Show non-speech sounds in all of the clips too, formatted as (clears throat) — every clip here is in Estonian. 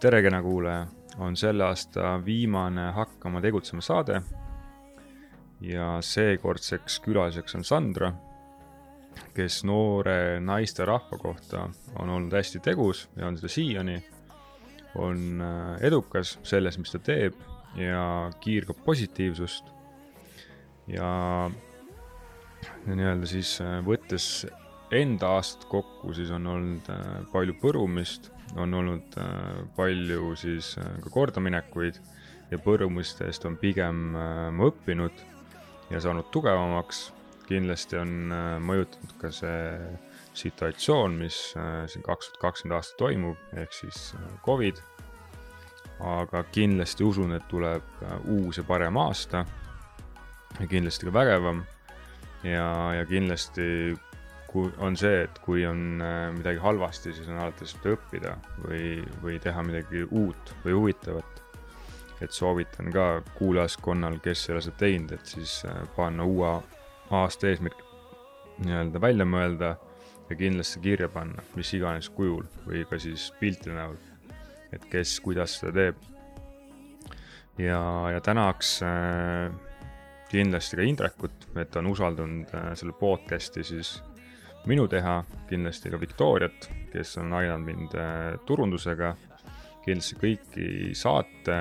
tere, kena kuulaja, on selle aasta viimane Hakkama tegutsema saade. ja seekordseks külaliseks on Sandra, kes noore naisterahva kohta on olnud hästi tegus ja on seda siiani. on äh, edukas selles, mis ta teeb ja kiirgab positiivsust. ja nii-öelda siis äh, võttes enda aastat kokku, siis on olnud äh, palju põrumist on olnud äh, palju siis äh, ka kordaminekuid ja põrumustest on pigem äh, ma õppinud ja saanud tugevamaks. kindlasti on mõjutanud ka see situatsioon, mis siin kaks tuhat kakskümmend aastat toimub, ehk siis Covid. aga kindlasti usun, et tuleb uus ja parem aasta kindlasti ka vägevam ja, ja kindlasti kui on see, et kui on äh, midagi halvasti, siis on alati seda õppida või, või teha midagi uut või huvitavat. et soovitan ka kuulajaskonnal, kes ei ole seda teinud, et siis äh, panna uue aasta eesmärk nii-öelda välja mõelda ja kindlasti kirja panna, mis iganes kujul või ka siis pilti näol. et kes, kuidas seda teeb. ja, ja tänaks äh, kindlasti ka Indrekut, et on usaldanud äh, selle podcast'i siis minu teha, kindlasti ka Victoriat, kes on aidanud mind äh, turundusega, kindlasti kõiki saate,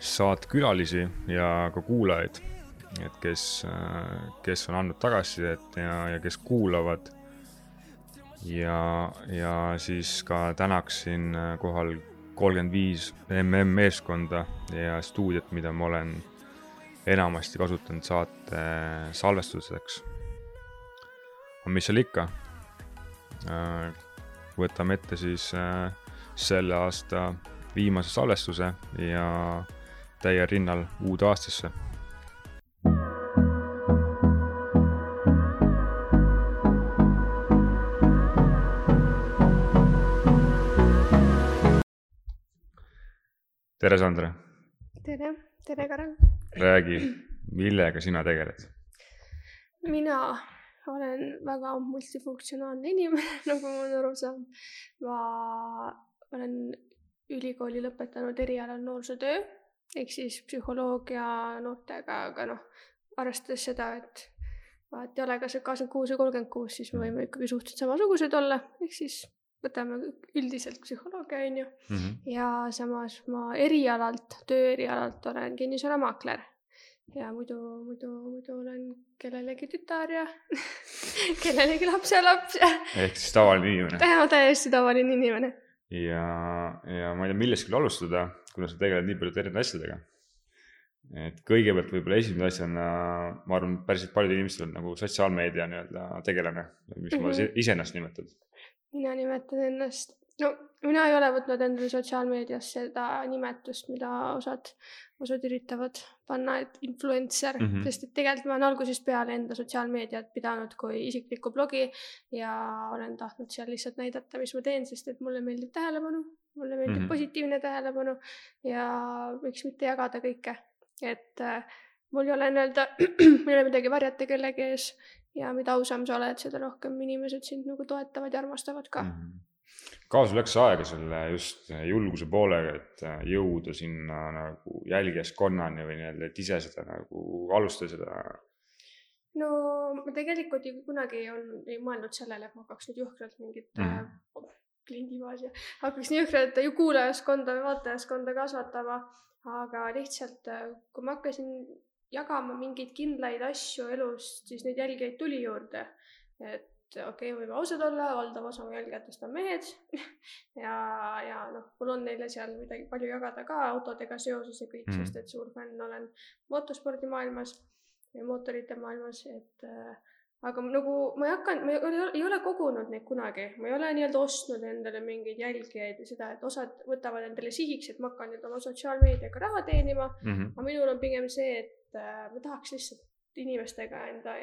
saatekülalisi ja ka kuulajaid, et kes, äh, kes on andnud tagasisidet ja, ja kes kuulavad. ja, ja siis ka tänaksin äh, kohal kolmkümmend viis mm meeskonda ja stuudiot, mida ma olen enamasti kasutanud saate salvestuseks aga mis seal ikka. Äh, võtame ette siis äh, selle aasta viimase salvestuse ja täiel rinnal uude aastasse tere, Sandra. tere, tere, Karel. räägi, millega sina tegeled? mina olen väga multifunktsionaalne inimene, (laughs) nagu ma olen aru saanud. ma olen ülikooli lõpetanud erialal noorsootöö ehk siis psühholoogia noortega, aga noh, arvestades seda, et vaat ei ole kas kakskümmend kuus või kolmkümmend kuus, siis me võime ikkagi suhteliselt samasugused olla, ehk siis võtame üldiselt psühholoogia, on ju mm. -hmm. ja samas ma erialalt, töö erialalt olen kinnisvaramaakler ja muidu, muidu, muidu olen kellelegi tütar ja (laughs) kellelegi lapselaps ja. ehk siis tavaline inimene. täna täiesti tavaline inimene. ja, ja ma ei tea, millest küll alustada, kuna sa tegeled nii paljude erinevate asjadega. et kõigepealt võib-olla esimese asjana, ma arvan, päriselt paljudel inimestel on nagu sotsiaalmeedia nii-öelda tegelane, mis mm -hmm. ma ise ennast nimetan. mina nimetan ennast no mina ei ole võtnud endale sotsiaalmeedias seda nimetust, mida osad, osad üritavad panna, et influencer mm, -hmm. sest et tegelikult ma olen algusest peale enda sotsiaalmeediat pidanud kui isiklikku blogi ja olen tahtnud seal lihtsalt näidata, mis ma teen, sest et mulle meeldib tähelepanu, mulle meeldib mm -hmm. positiivne tähelepanu ja võiks mitte jagada kõike, et äh, mul ei ole nii-öelda, (clears throat) mul ei ole midagi varjata kellegi ees ja mida ausam sa oled, seda rohkem inimesed sind nagu toetavad ja armastavad ka mm. -hmm kaua sul läks aega selle just julguse poolega, et äh, jõuda sinna nagu jälgijaskonnani või nii-öelda, et ise seda nagu alustada seda? no ma tegelikult ju kunagi ei olnud, ei mõelnud sellele, et ma hakkaks nüüd jõhkralt mingit mm -hmm. äh, kliendibaasi, hakkaks nii jõhkralt ju kuulajaskonda või vaatajaskonda kasvatama, aga lihtsalt äh, kui ma hakkasin jagama mingeid kindlaid asju elust, siis neid jälgijaid tuli juurde. et okei okay,, võime ausad olla, valdav osa mu jälgijatest on mehed (laughs) ja, ja noh, mul on neile seal midagi palju jagada ka autodega seoses ja kõik mm., sest et suur fänn olen motospordimaailmas ja mootorite maailmas, et äh, aga nagu ma ei hakanud, ma ei ole, kogunud neid kunagi, ma ei ole nii-öelda ostnud endale mingeid jälgijaid või seda, et osad võtavad endale sihiks, et ma hakkan nüüd oma sotsiaalmeediaga raha teenima mm. -hmm. aga minul on pigem see, et äh, ma tahaks lihtsalt inimestega enda,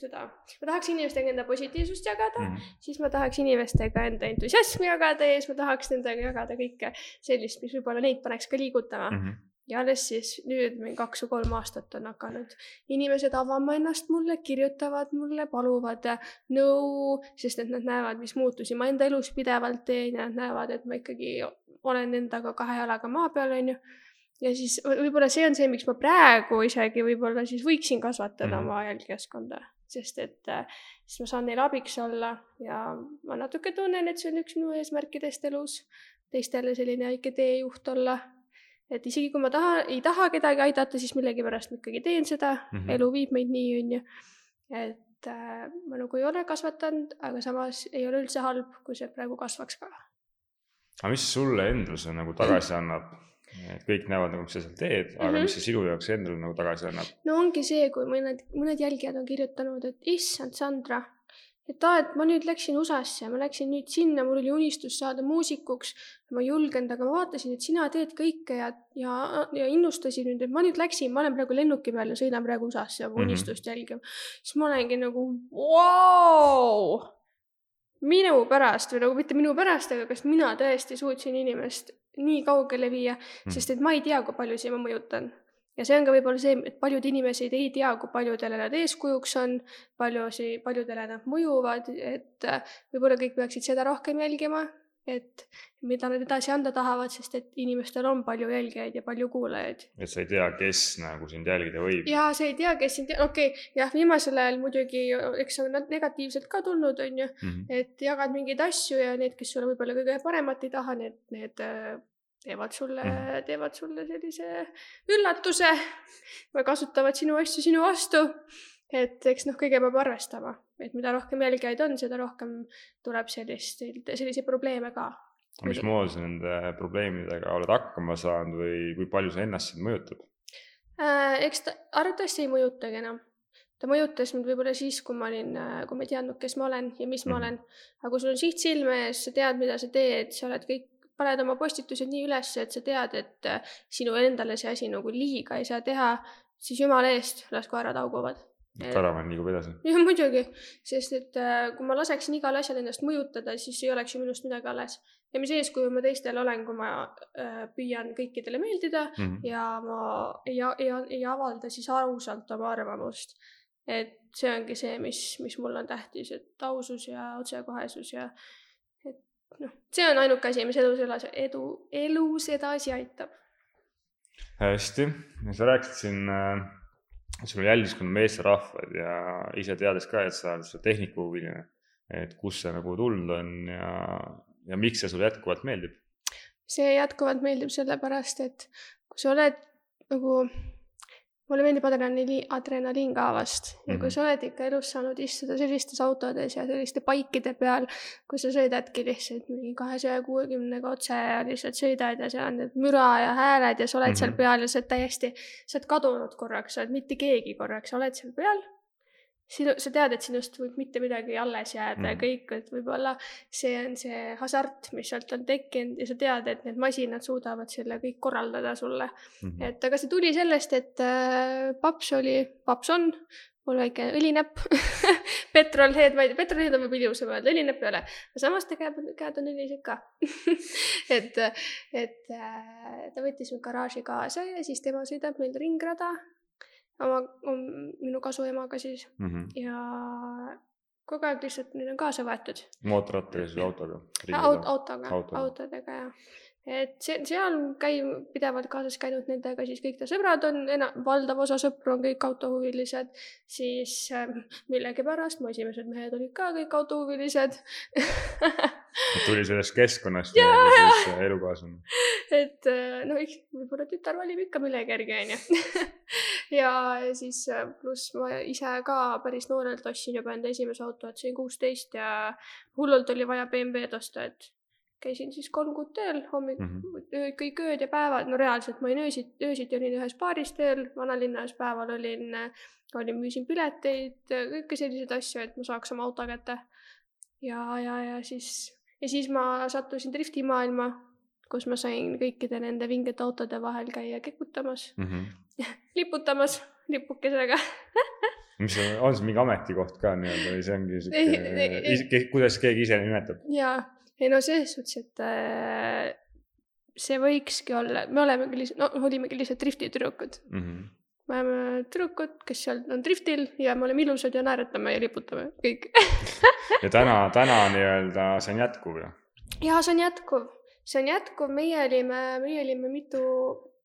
seda, ma tahaks inimestega enda positiivsust jagada mm, -hmm. siis ma tahaks inimestega enda entusiasmi jagada ja siis ma tahaks nendega jagada kõike sellist, mis võib-olla neid paneks ka liigutama mm. -hmm ja alles siis nüüd mingi kaks või kolm aastat on hakanud inimesed avama ennast mulle, kirjutavad mulle, paluvad nõu, sest et nad näevad, mis muutusi ma enda elus pidevalt teen ja nad näevad, et ma ikkagi olen endaga kahe jalaga maa peal, onju. Ja siis võib-olla see on see, miks ma praegu isegi võib-olla siis võiksin kasvatada mm oma jälgijaskonda, sest et äh, siis ma saan neile abiks olla ja ma natuke tunnen, et see on üks minu eesmärkidest elus, teistele selline väike teejuht olla et isegi kui ma taha, ei taha kedagi aidata, siis millegipärast ma ikkagi teen seda mm, -hmm. elu viib meid nii, onju. et äh, ma nagu ei ole kasvatanud, aga samas ei ole üldse halb, kui see praegu kasvaks ka. aga mis sulle endale see nagu tagasi annab? Et kõik näevad nagu, mis sa seal teed, aga mm -hmm. mis see sinu jaoks endale nagu tagasi annab? no ongi see, kui mõned, mõned jälgijad on kirjutanud, et issand, Sandra et aa, et ma nüüd läksin USA-sse, ma läksin nüüd sinna, mul oli unistus saada muusikuks. ma ei julgenud, aga ma vaatasin, et sina teed kõike ja, ja, ja innustasin nüüd, et ma nüüd läksin, ma olen praegu lennuki peal ja sõidan praegu USA-sse oma mm -hmm. unistust jälgima. siis ma olengi nagu vau. minu pärast või nagu mitte minu pärast, aga kas mina tõesti suutsin inimest nii kaugele viia mm, sest et ma ei tea, kui paljusid ma mõjutan. Ja see on ka võib-olla see, et paljud inimesed ei tea, kui paljudele nad eeskujuks on, paljusi, paljudele nad mõjuvad, et äh, võib-olla kõik peaksid seda rohkem jälgima, et mida nad edasi anda tahavad, sest et inimestel on palju jälgijaid ja palju kuulajaid. et sa ei tea, kes nagu sind jälgida võib. ja sa ei tea, kes sind, okei okay,, jah, viimasel ajal muidugi, eks on nad negatiivselt ka tulnud, on ju mm, -hmm. et jagad mingeid asju ja need, kes sulle võib-olla kõige paremat ei taha, need, need äh, teevad sulle mm., teevad sulle sellise üllatuse või kasutavad sinu asju sinu vastu. Et eks noh, kõige peab arvestama, et mida rohkem jälgijaid on, seda rohkem tuleb sellist, selliseid probleeme ka. mismoodi sa nende probleemidega oled hakkama saanud või kui palju see ennast sind mõjutab äh,? eks ta arvatavasti ei mõjutagi enam ta mõjutas mind võib-olla siis, kui ma olin, kui ma ei teadnud, kes ma olen ja mis ma mhm. olen. aga kui sul on siht silme ees, sa tead, mida sa teed, sa oled kõik paned oma postitused nii üles, et sa tead, et sinu endale see asi nagu liiga ei saa teha, siis jumala eest, las koerad hauguvad. Karavan liigub edasi. (laughs) jah, muidugi, sest et äh, kui ma laseksin igal asjal ennast mõjutada, siis ei oleks ju minust midagi alles. ja mis eeskuju ma teistele olen, kui ma äh, püüan kõikidele meeldida mm -hmm. ja ma ei, ei, ei avalda siis ausalt oma arvamust. et see ongi see, mis, mis mulle on tähtis, et ausus ja otsekohesus ja noh, see on ainuke asi, mis elus edasi, edu, elus edasi aitab. hästi, sa rääkisid siin äh,, sul jälgiskond meesterahvad ja ise teades ka, et sa oled tehnikahuviline, et kust see nagu tulnud on ja, ja miks see sulle jätkuvalt meeldib? see jätkuvalt meeldib sellepärast, et kui sa oled nagu mulle meeldib adrenaliin, adrenaliin ka vast ja mm -hmm. kui mhm. sa oled ikka elus saanud istuda sellistes autodes ja selliste paikide peal, kus sa sõidadki lihtsalt mingi kahesaja kuuekümnega otse ja lihtsalt sõidad ja seal on need müra ja hääled ja sa oled mm -hmm. seal mhm. peal ja sa oled täiesti, sa oled kadunud korraks, sa oled mitte keegi korraks, sa oled seal peal sinu, sa tead, et sinust võib mitte midagi alles jääda mm. ja kõik, et võib-olla see on see hasart, mis sealt on tekkinud ja sa tead, et need masinad suudavad selle kõik korraldada sulle mm. -hmm. et aga see tuli sellest, et äh, paps oli, paps on, mul väike õlinäpp (laughs) petrolhead, ma ei tea, petrolhead on võib-olla ilusam öelda, õlinäpp ei ole, aga samas ta käed, käed on õlised ka (laughs) et, et äh, ta võttis mu garaaži kaasa ja siis tema sõidab meil ringrada oma, minu kasuemaga siis mm -hmm. ja kogu aeg lihtsalt neid on kaasa võetud. mootorrattaga siis autoga? autoga, autodega jah et see, seal käi-, pidevalt kaasas käinud nendega, siis kõik ta sõbrad on, valdav osa sõpru on kõik autohuvilised, siis äh, millegipärast mu esimesed mehed olid ka kõik autohuvilised (laughs) tuli sellest keskkonnast ja, ja siis äh, elukaaslane. et äh, noh, võib-olla tütar valib ikka millegi järgi, onju. (laughs) ja siis äh, pluss ma ise ka päris noorelt ostsin juba enda esimese auto, et sain kuusteist ja hullult oli vaja BMW-d osta, et käisin siis kolm kuud tööl, hommik mm, -hmm. kõik ööd ja päevad, no reaalselt ma olin öösid, öösiti olin ühes baaris tööl, vanalinnas, päeval olin, olin, müüsin pileteid, kõike selliseid asju, et ma saaks oma auto kätte. ja, ja, ja siis, ja siis ma sattusin driftimaailma, kus ma sain kõikide nende vingete autode vahel käia kekutamas mm, -hmm. (laughs) liputamas lipukesega (laughs) mis on, on see mingi ametikoht ka nii-öelda või see ongi sihuke, kuidas keegi ise nimetab? jaa, ei no selles suhtes, et äh, see võikski olla, me olemegi lihtsalt, no olimegi lihtsalt driftitüdrukud mm. -hmm. Me oleme tüdrukud, kes seal on driftil ja me oleme ilusad ja naeratame ja liputame, kõik. Ja täna, täna nii-öelda see on jätkuv ju? jaa, see on jätkuv, see on jätkuv, meie olime, meie olime mitu,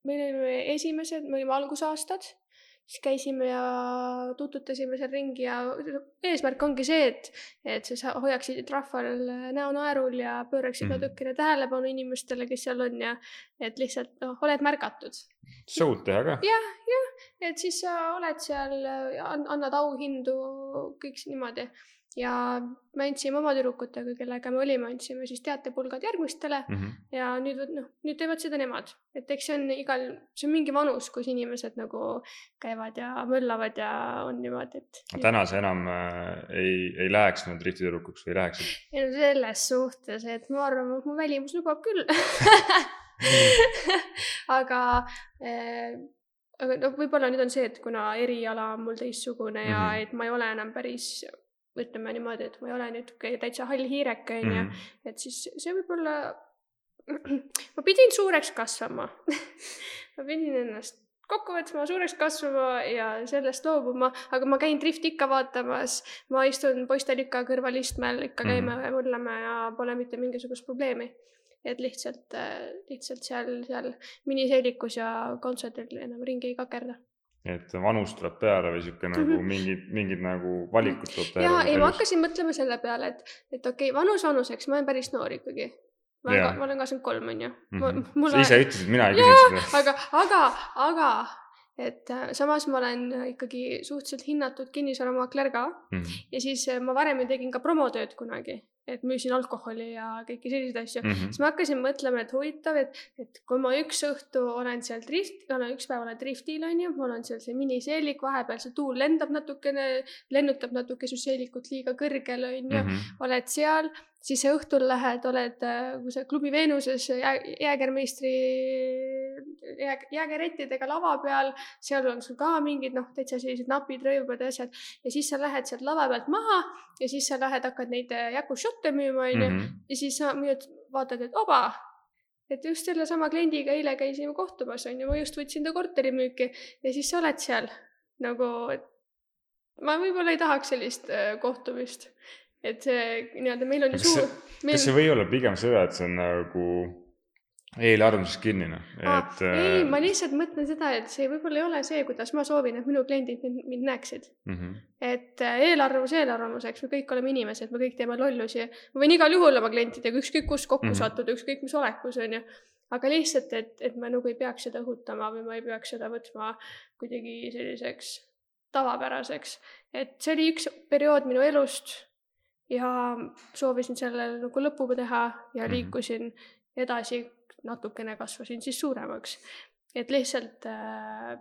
me olime esimesed, me olime algusaastad siis käisime ja tututasime seal ringi ja eesmärk ongi see, et, et sa hoiaksid rahval näo naerul ja pööraksid mm. natukene tähelepanu inimestele, kes seal on ja et lihtsalt noh, oled märgatud. show'd teha ka? jah, jah, et siis sa oled seal, annad auhindu, kõik niimoodi ja me andsime oma tüdrukutega, kellega me olime, andsime siis teatepulgad järgmistele mm -hmm. ja nüüd, noh, nüüd teevad seda nemad, et eks see on igal, see on mingi vanus, kus inimesed nagu käivad ja möllavad ja on niimoodi, et. täna sa enam äh, ei, ei läheks nüüd rihtitüdrukuks või läheksid? ei no selles suhtes, et ma arvan, et mu välimus lubab küll (laughs) aga äh, aga noh, võib-olla nüüd on see, et kuna eriala on mul teistsugune ja mm -hmm. et ma ei ole enam päris ütleme niimoodi, et ma ei ole nüüd täitsa hall hiireke, onju, mhm. et siis see võib-olla, (clears throat) ma pidin suureks kasvama (laughs) ma pidin ennast kokku võtma, suureks kasvama ja sellest loobuma, aga ma käin drifti ikka vaatamas, ma istun poistel ikka kõrval istmel, ikka käime mm. mõtleme ja pole mitte mingisugust probleemi. et lihtsalt, lihtsalt seal, seal miniseelikus ja kontserdil enam ringi ei kakerda et vanus tuleb peale või sihuke nagu mm (laughs) -hmm. mingid, mingid nagu valikud tuleb teha. ja ei, ma hakkasin mõtlema selle peale, et, et okei okay,, vanus vanuseks, ma olen päris noor ikkagi. ma olen, ma olen kakskümmend kolm, onju. Mhm. (laughs) sa ise ütlesid, mina ei küsinud seda. aga, aga, aga et äh, samas ma olen ikkagi suhteliselt hinnatud kinnisvaramaakler ka mm -hmm. ja siis äh, ma varem ju tegin ka promotööd kunagi et müüsin alkoholi ja kõiki selliseid asju mm, -hmm. siis ma hakkasin mõtlema, et huvitav, et, et kui ma üks õhtu olen seal drift, olen üks päev olen driftil onju, mul on seal see miniseelik, vahepeal see tuul lendab natukene, lennutab natuke su seelikut liiga kõrgele onju mm, -hmm. oled seal siis sa õhtul lähed, oled, äh, kui sa klubi Veenuses jää, jäägermeistri jää, jäägerettidega lava peal, seal on sul ka mingid noh, täitsa sellised napid, rõivud ja asjad. ja siis sa lähed sealt lava pealt maha ja siis sa lähed, hakkad neid äh, jagušotte müüma, onju. Mhm. ja siis sa müüd, vaatad, et oba, et just sellesama kliendiga eile käisime kohtumas, onju, ma just võtsin ta korterimüüki ja siis sa oled seal nagu, et ma võib-olla ei tahaks sellist äh, kohtumist et see nii-öelda meil on ju suur. Meil... kas see või olla pigem seda, et see on nagu eelarvamuses kinni, noh, et. ei, ma lihtsalt mõtlen seda, et see võib-olla ei ole see, kuidas ma soovin, et minu kliendid mind, mind näeksid mm. -hmm. et äh, eelarvamus eelarvamuseks, me kõik oleme inimesed, me kõik teeme lollusi. ma võin igal juhul oma klientidega ükskõik kus kokku mm -hmm. sattuda, ükskõik mis olekus, on ju. aga lihtsalt, et, et ma nagu ei peaks seda õhutama või ma ei peaks seda võtma kuidagi selliseks tavapäraseks. et see oli üks periood minu elust ja soovisin sellele nagu lõpu teha ja mhm. liikusin edasi, natukene kasvasin siis suuremaks. et lihtsalt äh,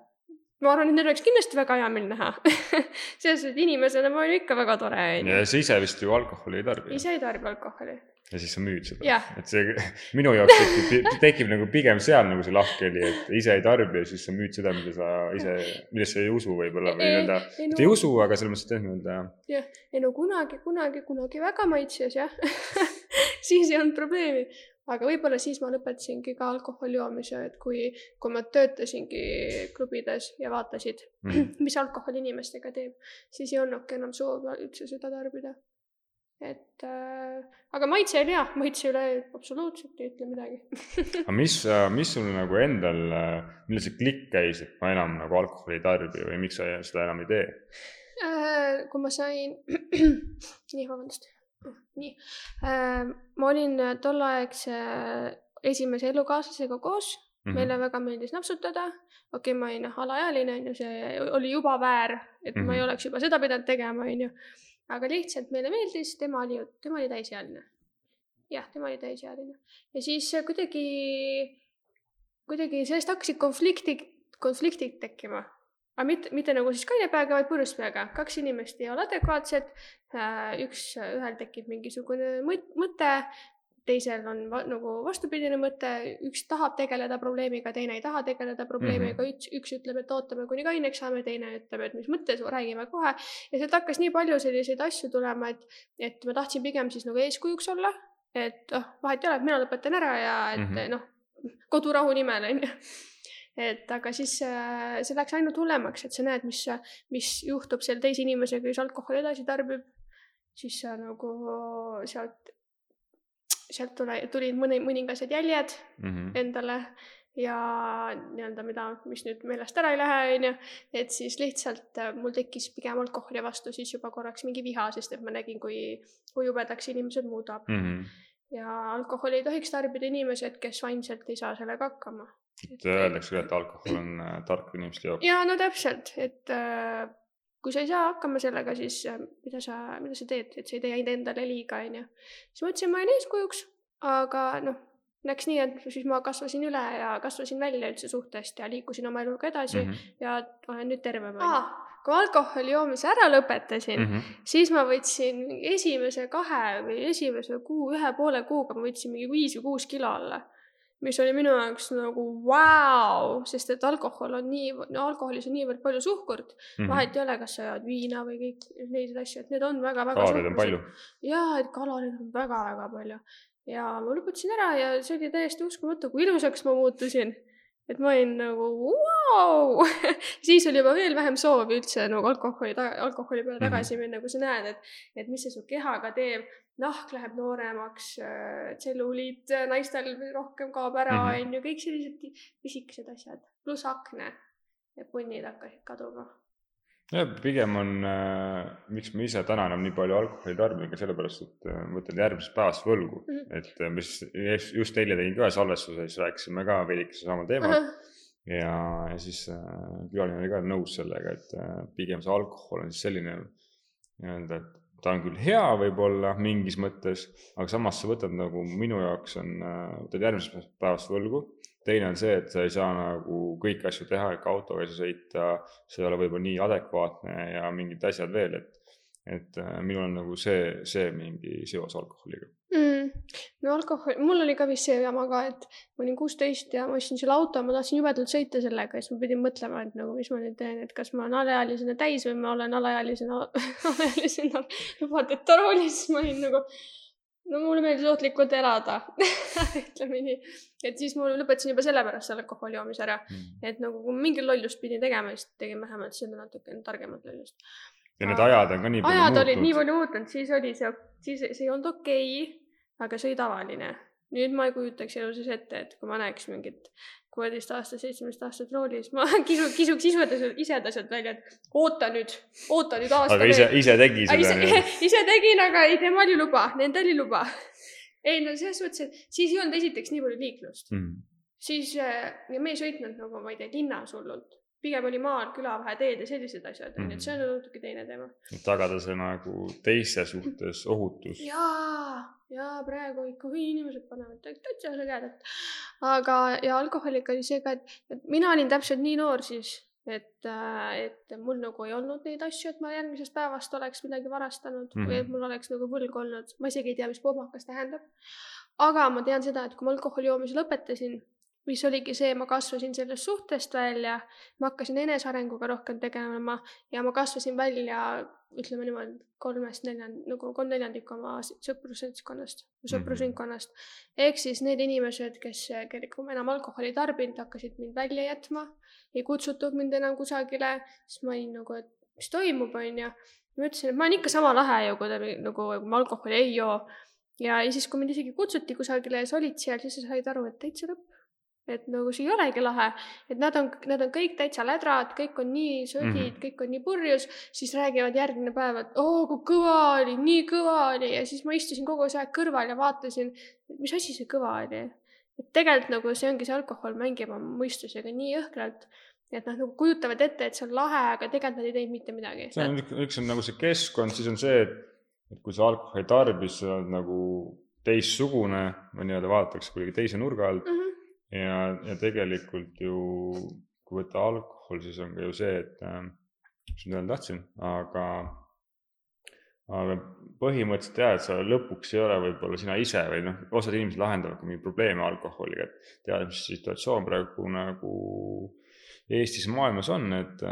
ma arvan, et neil oleks kindlasti väga hea meel näha (laughs) selles suhtes, et inimesena ma olen ikka väga tore. ja sa ise vist ju alkoholi ei tarbi? ise ei tarbi alkoholi ja siis sa müüd seda. et see (laughs) minu jaoks tekib, tekib nagu pigem seal nagu see lahkheli, et ise ei tarbi ja siis sa müüd seda, mida sa ise, millesse sa ei usu võib-olla või nii-öelda, no, ei usu, aga selles mõttes, et jah, nii-öelda. jah, ei no kunagi, kunagi, kunagi väga maitses jah (laughs) siis ei olnud probleemi, aga võib-olla siis ma lõpetasingi ka alkoholi joomise, et kui, kui ma töötasingi klubides ja vaatasid mm., mis alkohol inimestega teeb, siis ei olnudki enam soovi üldse seda tarbida et äh, aga maitse oli hea, maitse üle absoluutselt ei ütle midagi (laughs) aga mis, äh, mis sul nagu endal, äh, millal see klikk käis, et ma enam nagu alkoholi ei tarbi või miks sa seda enam ei tee äh,? kui ma sain (clears throat) nii, vabandust, nii äh,, ma olin tolleaegse esimese elukaaslasega koos Mm -hmm. meile väga meeldis napsutada, okei okay,, ma olin alaealine, on ju, see oli juba väär, et mm -hmm. ma ei mhm. oleks juba seda pidanud tegema, on ju aga lihtsalt meile meeldis, tema oli, tema oli täisealine. jah, tema oli täisealine ja siis kuidagi, kuidagi sellest hakkasid konfliktid, konfliktid tekkima. Aga mitte, mitte nagu siis kaine peaga, vaid purjus peaga. kaks inimest ei ole adekvaatsed. Äh, üks, ühel tekib mingisugune mõte, teisel on va nagu vastupidine mõte, üks tahab tegeleda probleemiga, teine ei taha tegeleda probleemiga mm, -hmm. üks, üks ütleb, et ootame, kuni kaineks saame, teine ütleb, et mis mõttes, räägime kohe. ja sealt hakkas nii palju selliseid asju tulema, et, et ma tahtsin pigem siis nagu eeskujuks olla, et oh, vahet ei ole, mina lõpetan ära ja et mm -hmm. noh, kodurahu nimel on ju et aga siis äh, see läks ainult hullemaks, et sa näed, mis, mis juhtub selle teise inimesega, kes alkoholi edasi tarbib, siis sa nagu sealt sealt tule, tulid mõni, mõningased jäljed mm -hmm. endale ja nii-öelda, mida, mis nüüd meelest ära ei lähe, on ju, et siis lihtsalt äh, mul tekkis pigem alkoholi vastu siis juba korraks mingi viha, sest et ma nägin, kui, kui jubedaks inimesed muudab mm. -hmm. ja alkoholi ei tohiks tarbida inimesed, kes vaimselt ei saa sellega hakkama. Et öeldakse küll, et alkohol on äh, tark inimeste jook. ja no täpselt, et äh, kui sa ei saa hakkama sellega, siis äh, mida sa, mida sa teed, et sa ei tee ainult endale liiga, on ju. siis mõtlesin, ma jään eeskujuks, aga noh läks nii, et siis ma kasvasin üle ja kasvasin välja üldse suhtest ja liikusin oma eluga edasi mm -hmm. ja olen nüüd terve. kui alkoholi joomise ära lõpetasin mm, -hmm. siis ma võtsin esimese kahe või esimese kuu, ühe poole kuuga ma võtsin mingi viis või kuus kilo alla. Mis oli minu jaoks nagu vau wow,, sest et alkohol on nii, no alkoholis on niivõrd palju suhkurt mm. -hmm. vahet ei ole, kas sa jood viina või kõik neid asju, et need on väga-väga. kaloreid on palju. jaa, et kaloreid on väga-väga palju ja ma lõpetasin ära ja see oli täiesti uskumatu, kui ilusaks ma muutusin. Et ma olin nagu vau (laughs) siis oli juba veel vähem soovi üldse nagu alkoholi, alkoholi peale tagasi mhm. minna, kui sa näed, et, et mis see su kehaga teeb. nahk läheb nooremaks, äh, tselluliit naistel rohkem kaob ära, mhm. on ju, kõik sellised pisikesed asjad, pluss akne ja punnid hakkasid kaduma jah, pigem on äh,, miks ma ise täna enam nii palju alkoholi tarbin, ka sellepärast, et äh, võtan järgmisest päevast võlgu mm, -hmm. et äh, mis just eile tegin ka ühe salvestuse, siis rääkisime ka veidikese samal teemal uh. -huh. ja, ja siis äh, külaline oli ka nõus sellega, et äh, pigem see alkohol on siis selline nii-öelda, et ta on küll hea võib-olla mingis mõttes, aga samas sa võtad nagu minu jaoks on, äh, võtad järgmisest päevast võlgu teine on see, et sa ei saa nagu kõiki asju teha, ikka autoga ei saa sõita, see ei ole võib-olla nii adekvaatne ja mingid asjad veel, et, et äh, minul on nagu see, see mingi seos alkoholiga. Mm.. no alkohol, mul oli ka vist see jama ka, et ma olin kuusteist ja ma ostsin selle auto, ma tahtsin jubedalt sõita sellega ja siis ma pidin mõtlema, et nagu, mis ma nüüd teen, et kas ma olen alaealisena täis või ma olen alaealisena (laughs) alaealisena (laughs) lubateta roolis, ma olin nagu no mulle meeldis ohtlikult elada (laughs) ütleme nii. et siis ma lõpetasin juba sellepärast selle alkoholi joomise ära mm.. et nagu kui mingit lollust pidin tegema, siis tegin vähemalt seda natukene targemat lollust. ja need ajad on ka nii palju ajad muutunud. ajad olid nii palju muutunud, siis oli see, siis see ei olnud okei okay,, aga see oli tavaline. nüüd ma ei kujutaks elu sees ette, et kui ma näeks mingit kuueteistaastast, seitsmeteistaastast roolis, ma (laughs) kisu, kisuks ise, ise ta sealt välja, et oota nüüd, oota nüüd aasta aga ise, ise tegi seda? ise, (laughs) ise tegin, aga ei, temal oli luba, nendel oli luba. ei no selles mõttes, et siis ei olnud esiteks nii palju liiklust mm. -hmm. siis äh, ja me ei sõitnud nagu, ma ei tea, linnas hullult pigem oli maal külavaheteed ja sellised asjad, onju, et see on mhm. natuke teine teema. tagada see nagu teiste suhtes ohutus. jaa, jaa, praegu ikka või inimesed panevad täitsa sõgedat. aga, ja alkoholiga oli see ka, et, et mina olin täpselt nii noor siis, et, äh, et mul nagu ei olnud neid asju, et ma järgmisest päevast oleks midagi varastanud mm -hmm. või et mul oleks nagu võlg olnud, ma isegi ei tea, mis pohmakas tähendab. aga ma tean seda, et kui ma alkoholi joomise lõpetasin mis oligi see, ma kasvasin sellest suhtest välja, ma hakkasin enesearenguga rohkem tegelema ja ma kasvasin välja, ütleme niimoodi, kolmest neljand-, nagu kolm neljandikku oma sõprusseltskonnast, sõprusringkonnast. ehk siis need inimesed, kes, kellega ma enam alkoholi tarbinud, hakkasid mind välja jätma, ei kutsutud mind enam kusagile, siis ma olin nagu, et mis toimub, onju. ma ütlesin, et ma olen ikka sama lahe ju, kui te nagu, ma alkoholi ei joo. ja, ja siis, kui mind isegi kutsuti kusagile ja sa olid seal, siis sa said aru, et täitsa lõpp et nagu see ei olegi lahe, et nad on, nad on kõik täitsa lädrad, kõik on nii sodid mm, -hmm. kõik on nii purjus, siis räägivad järgmine päev, et oo kui kõva oli, nii kõva oli ja siis ma istusin kogu see aeg kõrval ja vaatasin, mis asi see kõva oli. et tegelikult nagu see ongi see alkohol mängib oma mõistusega nii jõhkralt, et nad nagu kujutavad ette, et see on lahe, aga tegelikult nad ei teinud mitte midagi. see on, üks on nagu see keskkond, siis on see, et, et kui sa alkoholi tarbid, sa oled nagu teistsugune või nii-öelda vaadatakse kuidagi teise nurga alt mm. -hmm ja, ja tegelikult ju, kui võtta alkohol, siis on ka ju see, et äh,, mis ma öelda tahtsin, aga, aga põhimõtteliselt jah, et sa lõpuks ei ole võib-olla sina ise või noh, osad inimesed lahendavad mingeid probleeme alkoholiga, et tead, mis situatsioon praegu nagu Eestis ja maailmas on, et,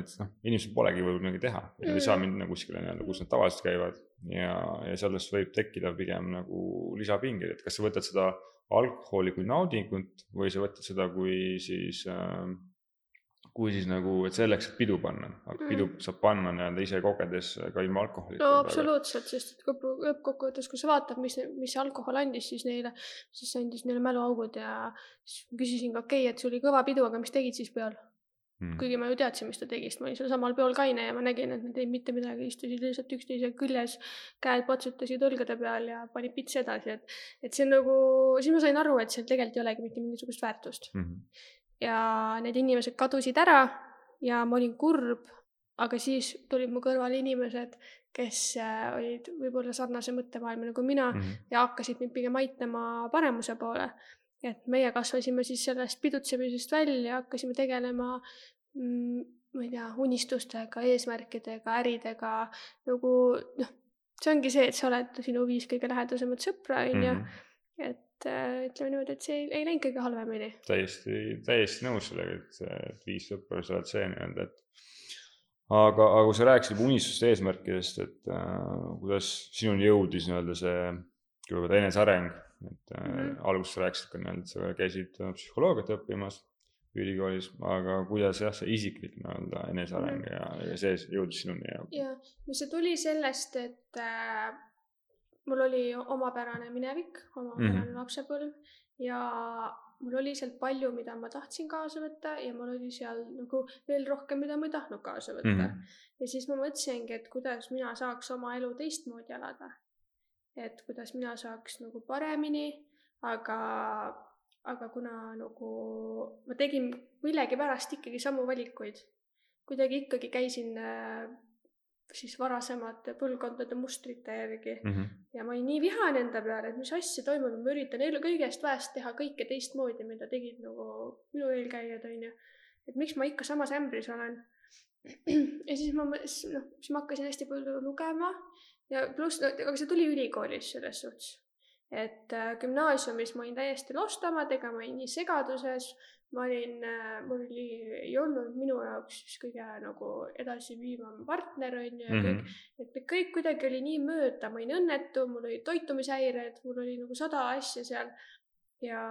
et noh, inimestel polegi võib-olla midagi teha, nad ei saa mm. minna kuskile nii-öelda, kus nad tavaliselt käivad ja, ja sellest võib tekkida pigem nagu lisapingeid, et kas sa võtad seda alkoholi kui naudingut või sa võtad seda kui siis äh, kui siis nagu, et selleks, et pidu panna, aga pidu Mhm. saab panna nii-öelda ise kogedes ka ilma alkoholita. no absoluutselt, sest et lõppkokkuvõttes, kui sa vaatad, mis, mis see alkohol andis siis neile, siis see andis neile mäluaugud ja siis küsisin ka, okei okay,, et sul oli kõva pidu, aga mis tegid siis peol? mm.. kuigi ma ju teadsin, mis ta tegi, sest ma olin seal samal peol kaine ja ma nägin, et nad ei mitte midagi, istusid lihtsalt üksteise küljes, käed patsutasid õlgade peal ja panid pitsi edasi, et, et see on nagu, siis ma sain aru, et seal tegelikult ei olegi mitte mingisugust väärtust. Mm -hmm. ja need inimesed kadusid ära ja ma olin kurb, aga siis tulid mu kõrvale inimesed, kes äh, olid võib-olla sarnase mõttemaailma nagu mina Mm -hmm. ja hakkasid mind pigem aitama paremuse poole. Et meie kasvasime siis sellest pidutsemisest välja, hakkasime tegelema mm, ma ei tea, unistustega, eesmärkidega, äridega, nagu noh, see ongi see, et sa oled sinu viis kõige lähedasemat sõpra, on ju, Mhm. et äh, ütleme niimoodi, et see ei, ei läinud kõige halvemini. täiesti, täiesti nõus sellega, et, viis sõpra, sa oled see nii-öelda, et aga, aga kui sa rääkisid unistuste eesmärkidest, et äh, kuidas sinuni jõudis nii-öelda see kõigepealt eneseareng, et mm. -hmm. alguses sa rääkisid ka nii-öelda, sa käisid äh, psühholoogiat õppimas ülikoolis, aga kuidas jah, see isiklik nii-öelda eneseareng Mhm. ja, ja see jõudis sinuni ja ja no see tuli sellest, et äh, mul oli omapärane minevik, omapärane mm. -hmm. lapsepõlv ja mul oli sealt palju, mida ma tahtsin kaasa võtta ja mul oli seal nagu veel rohkem, mida ma ei tahtnud kaasa võtta mm. -hmm. ja siis ma mõtlesingi, et kuidas mina saaks oma elu teistmoodi elada. Et kuidas mina saaks nagu paremini, aga, aga kuna nagu ma tegin millegipärast ikkagi samu valikuid, kuidagi ikkagi käisin äh, siis varasemate põlvkondade mustrite järgi mm. -hmm. ja ma olin nii vihane enda peale, et mis asja toimub, ma üritan elu kõigest väest teha kõike teistmoodi, mida tegid nagu minu eelkäijad, onju. et miks ma ikka samas ämbris olen. (clears throat) ja siis ma, noh, siis ma hakkasin hästi palju lugema ja pluss, aga see tuli ülikoolis selles suhtes. et äh, gümnaasiumis ma olin täiesti lost omadega, ma olin nii segaduses, ma olin äh,, mul oli, ei olnud minu jaoks siis kõige nagu edasiviivam partner onju ja Mm kõik -hmm. et kõik kuidagi oli nii mööda, ma olin õnnetu, mul olid toitumishäired, mul oli nagu sada asja seal ja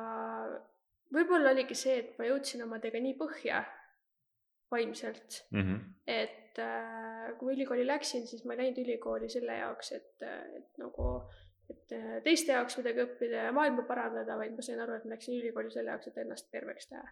võib-olla oligi see, et ma jõudsin omadega nii põhja vaimselt, Mm -hmm. et äh, kui ülikooli läksin, siis ma ei läinud ülikooli selle jaoks, et, et nagu, et äh, teiste jaoks midagi õppida ja maailma parandada, vaid ma sain aru, et ma läksin ülikooli selle jaoks, et ennast terveks teha.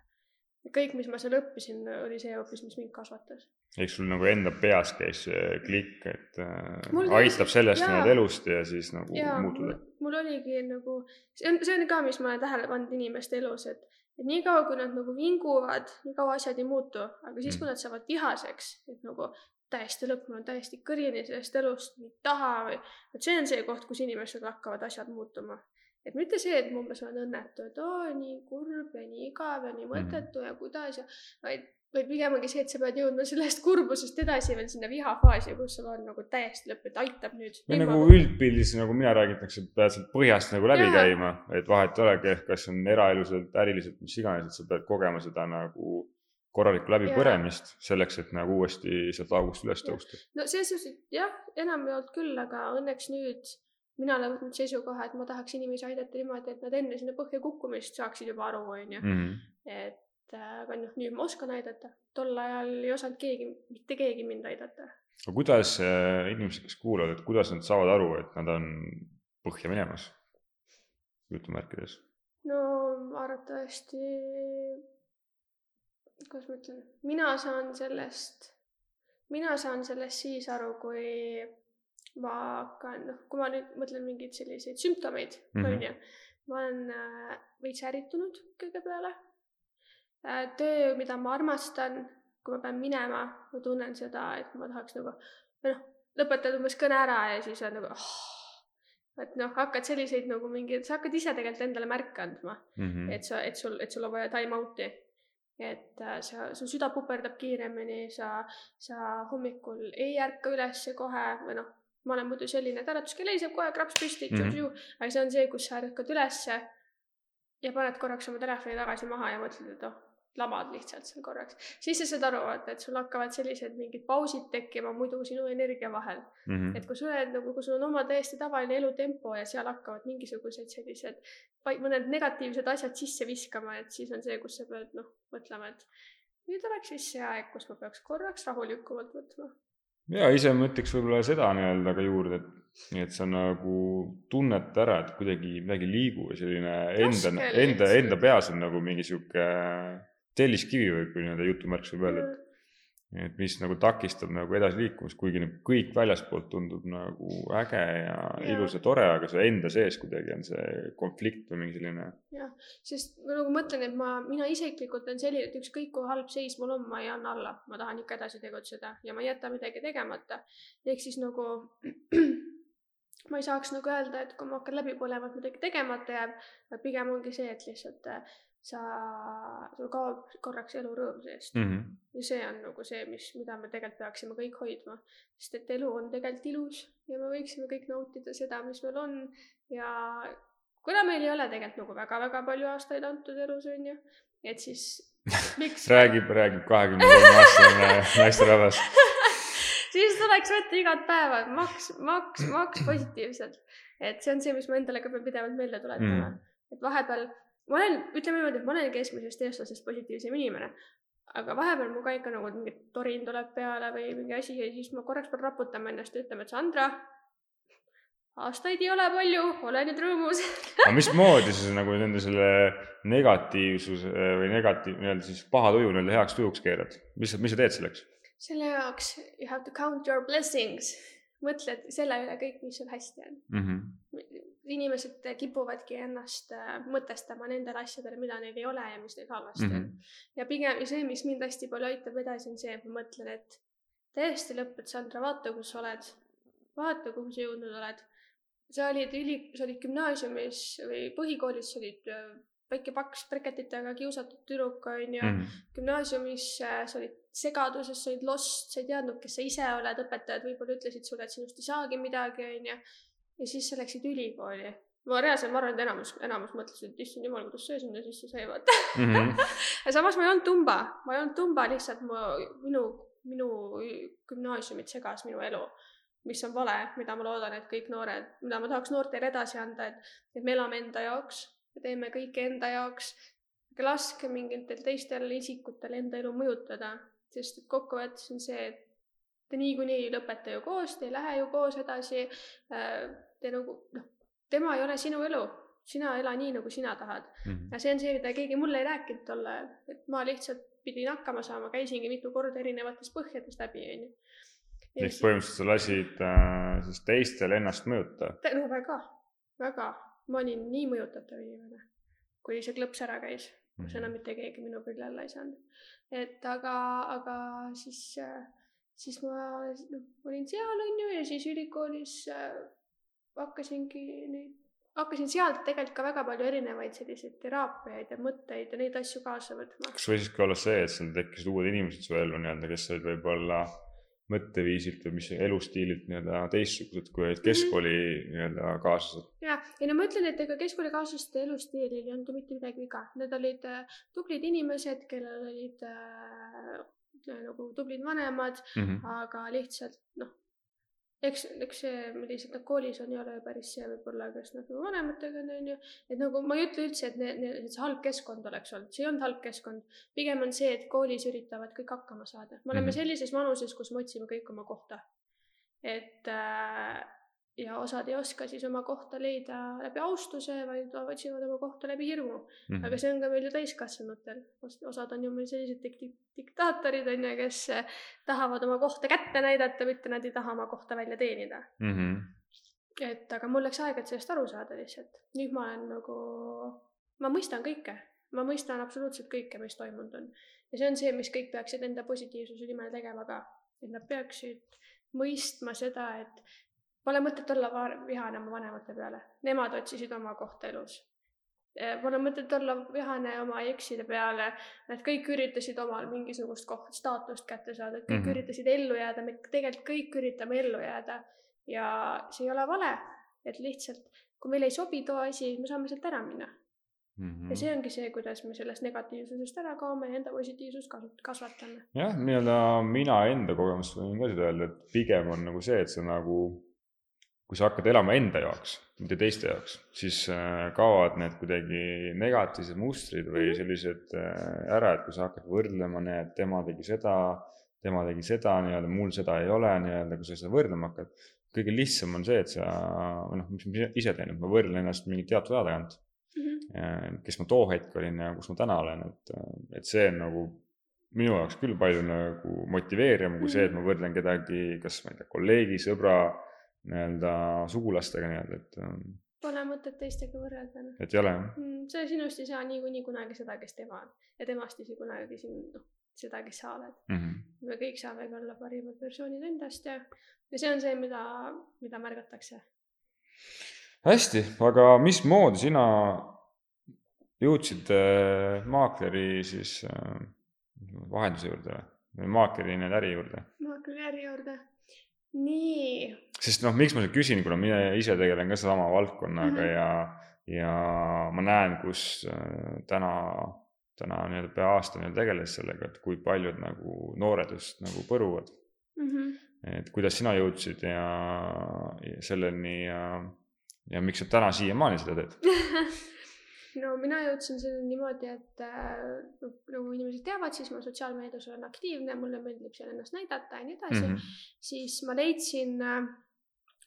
kõik, mis ma seal õppisin, oli see hoopis, mis mind kasvatas. ehk sul nagu enda peas käis klikk, et äh, Mul käis- aitab sellest jaa. nii-öelda elust ja siis nagu jaa, muutuda mul oligi nagu, see on, see on ka, mis ma olen tähele pannud inimeste elus, et, et niikaua, kui nad nagu vinguvad, nii kaua asjad ei muutu, aga siis, kui Mm. nad saavad vihaseks, et nagu täiesti lõpp, ma olen täiesti kõrini sellest elust, ei taha või, et see on see koht, kus inimestel hakkavad asjad muutuma. et mitte see, et ma umbes olen õnnetu, et oo, nii kurb ja nii igav ja nii Mhm. mõttetu ja kuidas ja, vaid, vaid pigem ongi see, et sa pead jõudma sellest kurbusest edasi veel sinna vihafaasi, kus sul on nagu täiesti lõpp, et aitab nüüd. või nagu üldpildis nagu mina räägitakse, et pead sealt põhjast nagu läbi Jaa. käima, et vahet ei olegi, kas on eraeluselt, äriliselt, mis iganes, et sa pead kogema seda nagu korralikku läbipõremist selleks, et nagu uuesti sealt august üles tõusta. no selles suhtes, et jah, enamjaolt küll, aga õnneks nüüd mina olen võtnud seisukoha, et ma tahaks inimesi aidata niimoodi, et nad enne sinna põhja kukkumist saaksid juba aru, onju. Mhm. et aga noh, nüüd ma oskan aidata. tol ajal ei osanud keegi, mitte keegi mind aidata. aga kuidas äh, inimesed, kes kuulavad, et kuidas nad saavad aru, et nad on põhja minemas? jutumärkides. no arvatavasti, kuidas ma ütlen, mina saan sellest, mina saan sellest siis aru, kui ma hakkan, noh, kui ma nüüd mõtlen mingeid selliseid sümptomeid mm, onju. ma olen äh, veits ärritunud kõige peale äh,. Töö, mida ma armastan, kui ma pean minema, ma tunnen seda, et ma tahaks nagu, noh, lõpetad umbes kõne ära ja siis on nagu oh, et noh, hakkad selliseid nagu mingeid, sa hakkad ise tegelikult endale märke andma Mm -hmm. et sa, et sul, et sul on vaja time out'i. et äh, sa, su süda puperdab kiiremini, sa, sa hommikul ei ärka ülesse kohe või noh, ma olen muidu selline, et äratuskell heliseb kohe, kraps püsti mm, -hmm. aga see on see, kus sa ärkad ülesse ja paned korraks oma telefoni tagasi maha ja mõtled, et oh, lamad lihtsalt seal korraks. siis sa saad aru, vaata, et sul hakkavad sellised mingid pausid tekkima muidu sinu energia vahel Mm -hmm. et kui sa oled nagu, kui sul on oma täiesti tavaline elutempo ja seal hakkavad mingisugused sellised mõned negatiivsed asjad sisse viskama, et siis on see, kus sa pead noh, mõtlema, et nüüd oleks siis see aeg, kus ma peaks korraks rahulikumalt võtma. ja ise ma ütleks võib-olla seda nii-öelda ka juurde, et nii et sa nagu tunned ära, et kuidagi midagi liigub ja selline enda, enda, enda peas on nagu mingi sihuke telliskivi või kui nii-öelda jutumärkis võib öelda, et et mis nagu takistab nagu edasiliikumist, kuigi nagu kõik väljaspoolt tundub nagu äge ja, ja ilus ja tore, aga see enda sees kuidagi on see konflikt või mingi selline. jah, sest ma nagu mõtlen, et ma, mina isiklikult olen selline, et ükskõik kui halb seis mul on, ma ei anna alla, ma tahan ikka edasi tegutseda ja ma ei jäta midagi tegemata. ehk siis nagu (clears throat) ma ei saaks nagu öelda, et kui ma hakkan läbi põlema, et midagi tegemata jääb, pigem ongi see, et lihtsalt äh, sa, sul kaob korraks elu rõõm seest mm. -hmm. ja see on nagu see, mis, mida me tegelikult peaksime kõik hoidma, sest et elu on tegelikult ilus ja me võiksime kõik nautida seda, mis meil on ja kuna meil ei ole tegelikult nagu väga-väga palju aastaid antud elus, on ju, et siis (laughs) miks räägib, räägib kahekümne kolme aastane (laughs) naisterahvas (laughs) siis tuleks võtta igat päeva maks, maks, maks positiivselt. et see on see, mis ma endale ka pean pidevalt meelde tuletama mm.. et vahepeal ma olen, ütleme niimoodi, et ma olen keskmisest eestlasest positiivsem inimene. aga vahepeal mul ka ikka nagu mingi torin tuleb peale või mingi asi ja siis ma korraks pean raputama ennast ja ütlema, et Sandra, aastaid ei ole palju, ole nüüd rõõmus (laughs) aga mismoodi sa nagu nende selle negatiivsuse või negatiiv, nii-öelda siis paha tuju nii-öelda heaks tujuks keerad, mis, mis sa teed selleks? selle jaoks you have to count your blessings, mõtled selle üle kõik, mis sul hästi on mm. -hmm. Inimesed kipuvadki ennast äh, mõtestama nendele asjadele, mida neil ei ole ja mis neil halvasti mm -hmm. on. ja pigem see, mis mind hästi palju aitab edasi, on see, et ma mõtlen, et täiesti lõpp, et Sandra, vaata, kus sa oled. vaata, kuhu sa jõudnud oled. sa olid üli, sa olid gümnaasiumis või põhikoolis, sa olid äh, väike paks breketitega kiusatud tüdruk, onju mm. -hmm. gümnaasiumis äh, sa olid segaduses, sa olid lost, sa ei teadnud, kes sa ise oled, õpetajad võib-olla ütlesid sulle, et sinust ei saagi midagi, onju. Ja siis sa läksid ülikooli. ma reaalselt, ma arvan, et enamus, enamus mõtlesid, et issand jumal, kuidas see sinna sisse sai, vaata mm. -hmm. (laughs) ja samas ma ei olnud tumba, ma ei olnud tumba, lihtsalt ma, minu, minu gümnaasiumit segas minu elu mis on vale, mida ma loodan, et kõik noored, mida ma tahaks noortele edasi anda, et, et me elame enda jaoks me teeme kõike enda jaoks, aga laske mingitel teistel isikutel enda elu mõjutada, sest et kokkuvõttes on see, et te niikuinii ei lõpeta ju koos, te ei lähe ju koos edasi. Äh, te nagu noh, tema ei ole sinu elu, sina ela nii, nagu sina tahad mm. -hmm. ja see on see, mida keegi mulle ei rääkinud tol ajal, et ma lihtsalt pidin hakkama saama, käisingi mitu korda erinevatest põhjadest läbi, onju. ehk põhimõtteliselt sa lasid äh, siis teistel ennast mõjuta? no väga, väga ma olin nii mõjutatav inimene, kui see klõps ära käis, kus enam mhm. mitte keegi minu külje alla ei saanud. et aga, aga siis, siis ma noh, olin seal, on ju, ja siis ülikoolis äh, hakkasingi neid, hakkasin sealt tegelikult ka väga palju erinevaid selliseid teraapiaid ja mõtteid ja neid asju kaasa võtma. kas võiski ka olla see, et sul tekkisid uued inimesed su ellu nii-öelda, kes olid võib-olla mõtteviisilt või mis elustiililt nii-öelda teistsugused kui olid keskkooli nii-öelda kaaslased. ja, ei no ma ütlen, et ega keskkoolikaaslaste elustiilil ei olnud mitte midagi viga, need olid äh, tublid inimesed, kellel olid äh, nagu tublid vanemad mm, -hmm. aga lihtsalt noh eks, eks see, millised nad koolis on, ei ole päris see võib-olla, nad nagu vanematega on, on ju. et nagu ma ei ütle üldse, et need, need, see halb keskkond oleks olnud, see ei olnud halb keskkond. pigem on see, et koolis üritavad kõik hakkama saada. me oleme mm -hmm. sellises vanuses, kus me otsime kõik oma kohta. et äh, ja osad ei oska siis oma kohta leida läbi austuse, vaid otsivad oma kohta läbi hirmu mm. -hmm. aga see on ka meil ju täiskasvanutel, osad on ju meil sellised dik-, diktaatorid on ju, kes tahavad oma kohta kätte näidata, mitte nad ei taha oma kohta välja teenida mm. -hmm. et aga mul läks aega, et sellest aru saada lihtsalt. nüüd ma olen nagu, ma mõistan kõike, ma mõistan absoluutselt kõike, mis toimunud on. ja see on see, mis kõik peaksid enda positiivsuse nimel tegema ka, et nad peaksid mõistma seda, et Pole mõtet olla vihane oma vanemate peale, nemad otsisid oma kohta elus. Eh, pole mõtet olla vihane oma ekside peale, nad kõik üritasid omal mingisugust koht, staatust kätte saada, kõik mm -hmm. üritasid ellu jääda, me tegelikult kõik üritame ellu jääda. ja see ei ole vale, et lihtsalt kui meile ei sobi too asi, me saame sealt ära minna Mm -hmm. ja see ongi see, kuidas me sellest negatiivsusest ära kaome ja enda positiivsust kasvatame. jah, nii-öelda mina enda kogemust võin ka seda öelda, et pigem on nagu see, et sa nagu kui sa hakkad elama enda jaoks, mitte teiste jaoks, siis äh, kaovad need kuidagi negatiivsed mustrid või Mhm. sellised äh, ära, et kui sa hakkad võrdlema, näed, tema tegi seda, tema tegi seda, nii-öelda mul seda ei ole, nii-öelda, kui sa seda võrdlema hakkad. kõige lihtsam on see, et sa, või noh, mis ma ise teen, et ma võrdlen ennast mingi teatud aja tagant Mhm. kes ma too hetk olin ja kus ma täna olen, et, et see on nagu minu jaoks küll palju nagu motiveerivam kui see, et ma võrdlen kedagi, kas ma ei tea, kolleegi, sõbra, nii-öelda sugulastega nii-öelda, et, Pole mõtet teistega võrrelda noh. et ei ole jah. Mm, sa sinust ei saa niikuinii kunagi seda, kes tema on ja temast ei saa kunagi sind, noh, seda, kes sa oled. mm. -hmm. me kõik saamegi olla parimad versioonid endast ja, ja see on see, mida, mida märgatakse. hästi, aga mismoodi sina jõudsid äh, maakleri siis äh, vahenduse juurde või maakleri nii-öelda äri juurde? ma hakkan äri juurde. Nii. sest noh, miks ma seda küsin, kuna mina ise tegelen ka sama valdkonnaga mm. -hmm. ja, ja ma näen, kus äh, täna, täna nii-öelda pea aasta nii-öelda tegeles sellega, et kui paljud nagu noored just nagu põruvad. Mm -hmm. et kuidas sina jõudsid ja, ja selleni ja, ja miks sa täna siiamaani seda teed? (laughs) no mina jõudsin selleni niimoodi, et äh, nagu inimesed teavad, siis ma sotsiaalmeedias olen aktiivne, mulle meeldib seal ennast näidata ja nii edasi mm. -hmm. siis ma leidsin äh,,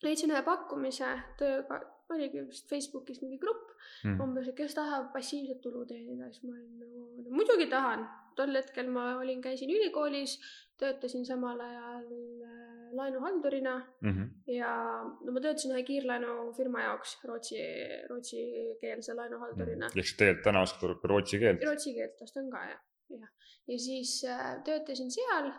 leidsin ühe pakkumise tööga, oligi vist Facebookis mingi grupp Mm. umbes, et kes tahab passiivset tulu teenida, siis ma olin nagu no, muidugi tahan. tol hetkel ma olin, käisin ülikoolis, töötasin samal ajal äh, laenuhaldurina Mm -hmm. ja no ma töötasin ühe kiirlaenufirma jaoks rootsi, rootsikeelse laenuhaldurina. ehk siis tegelikult täna oskad ka rootsi keelt? rootsi keelt oskan ka jah, jah. ja siis äh, töötasin seal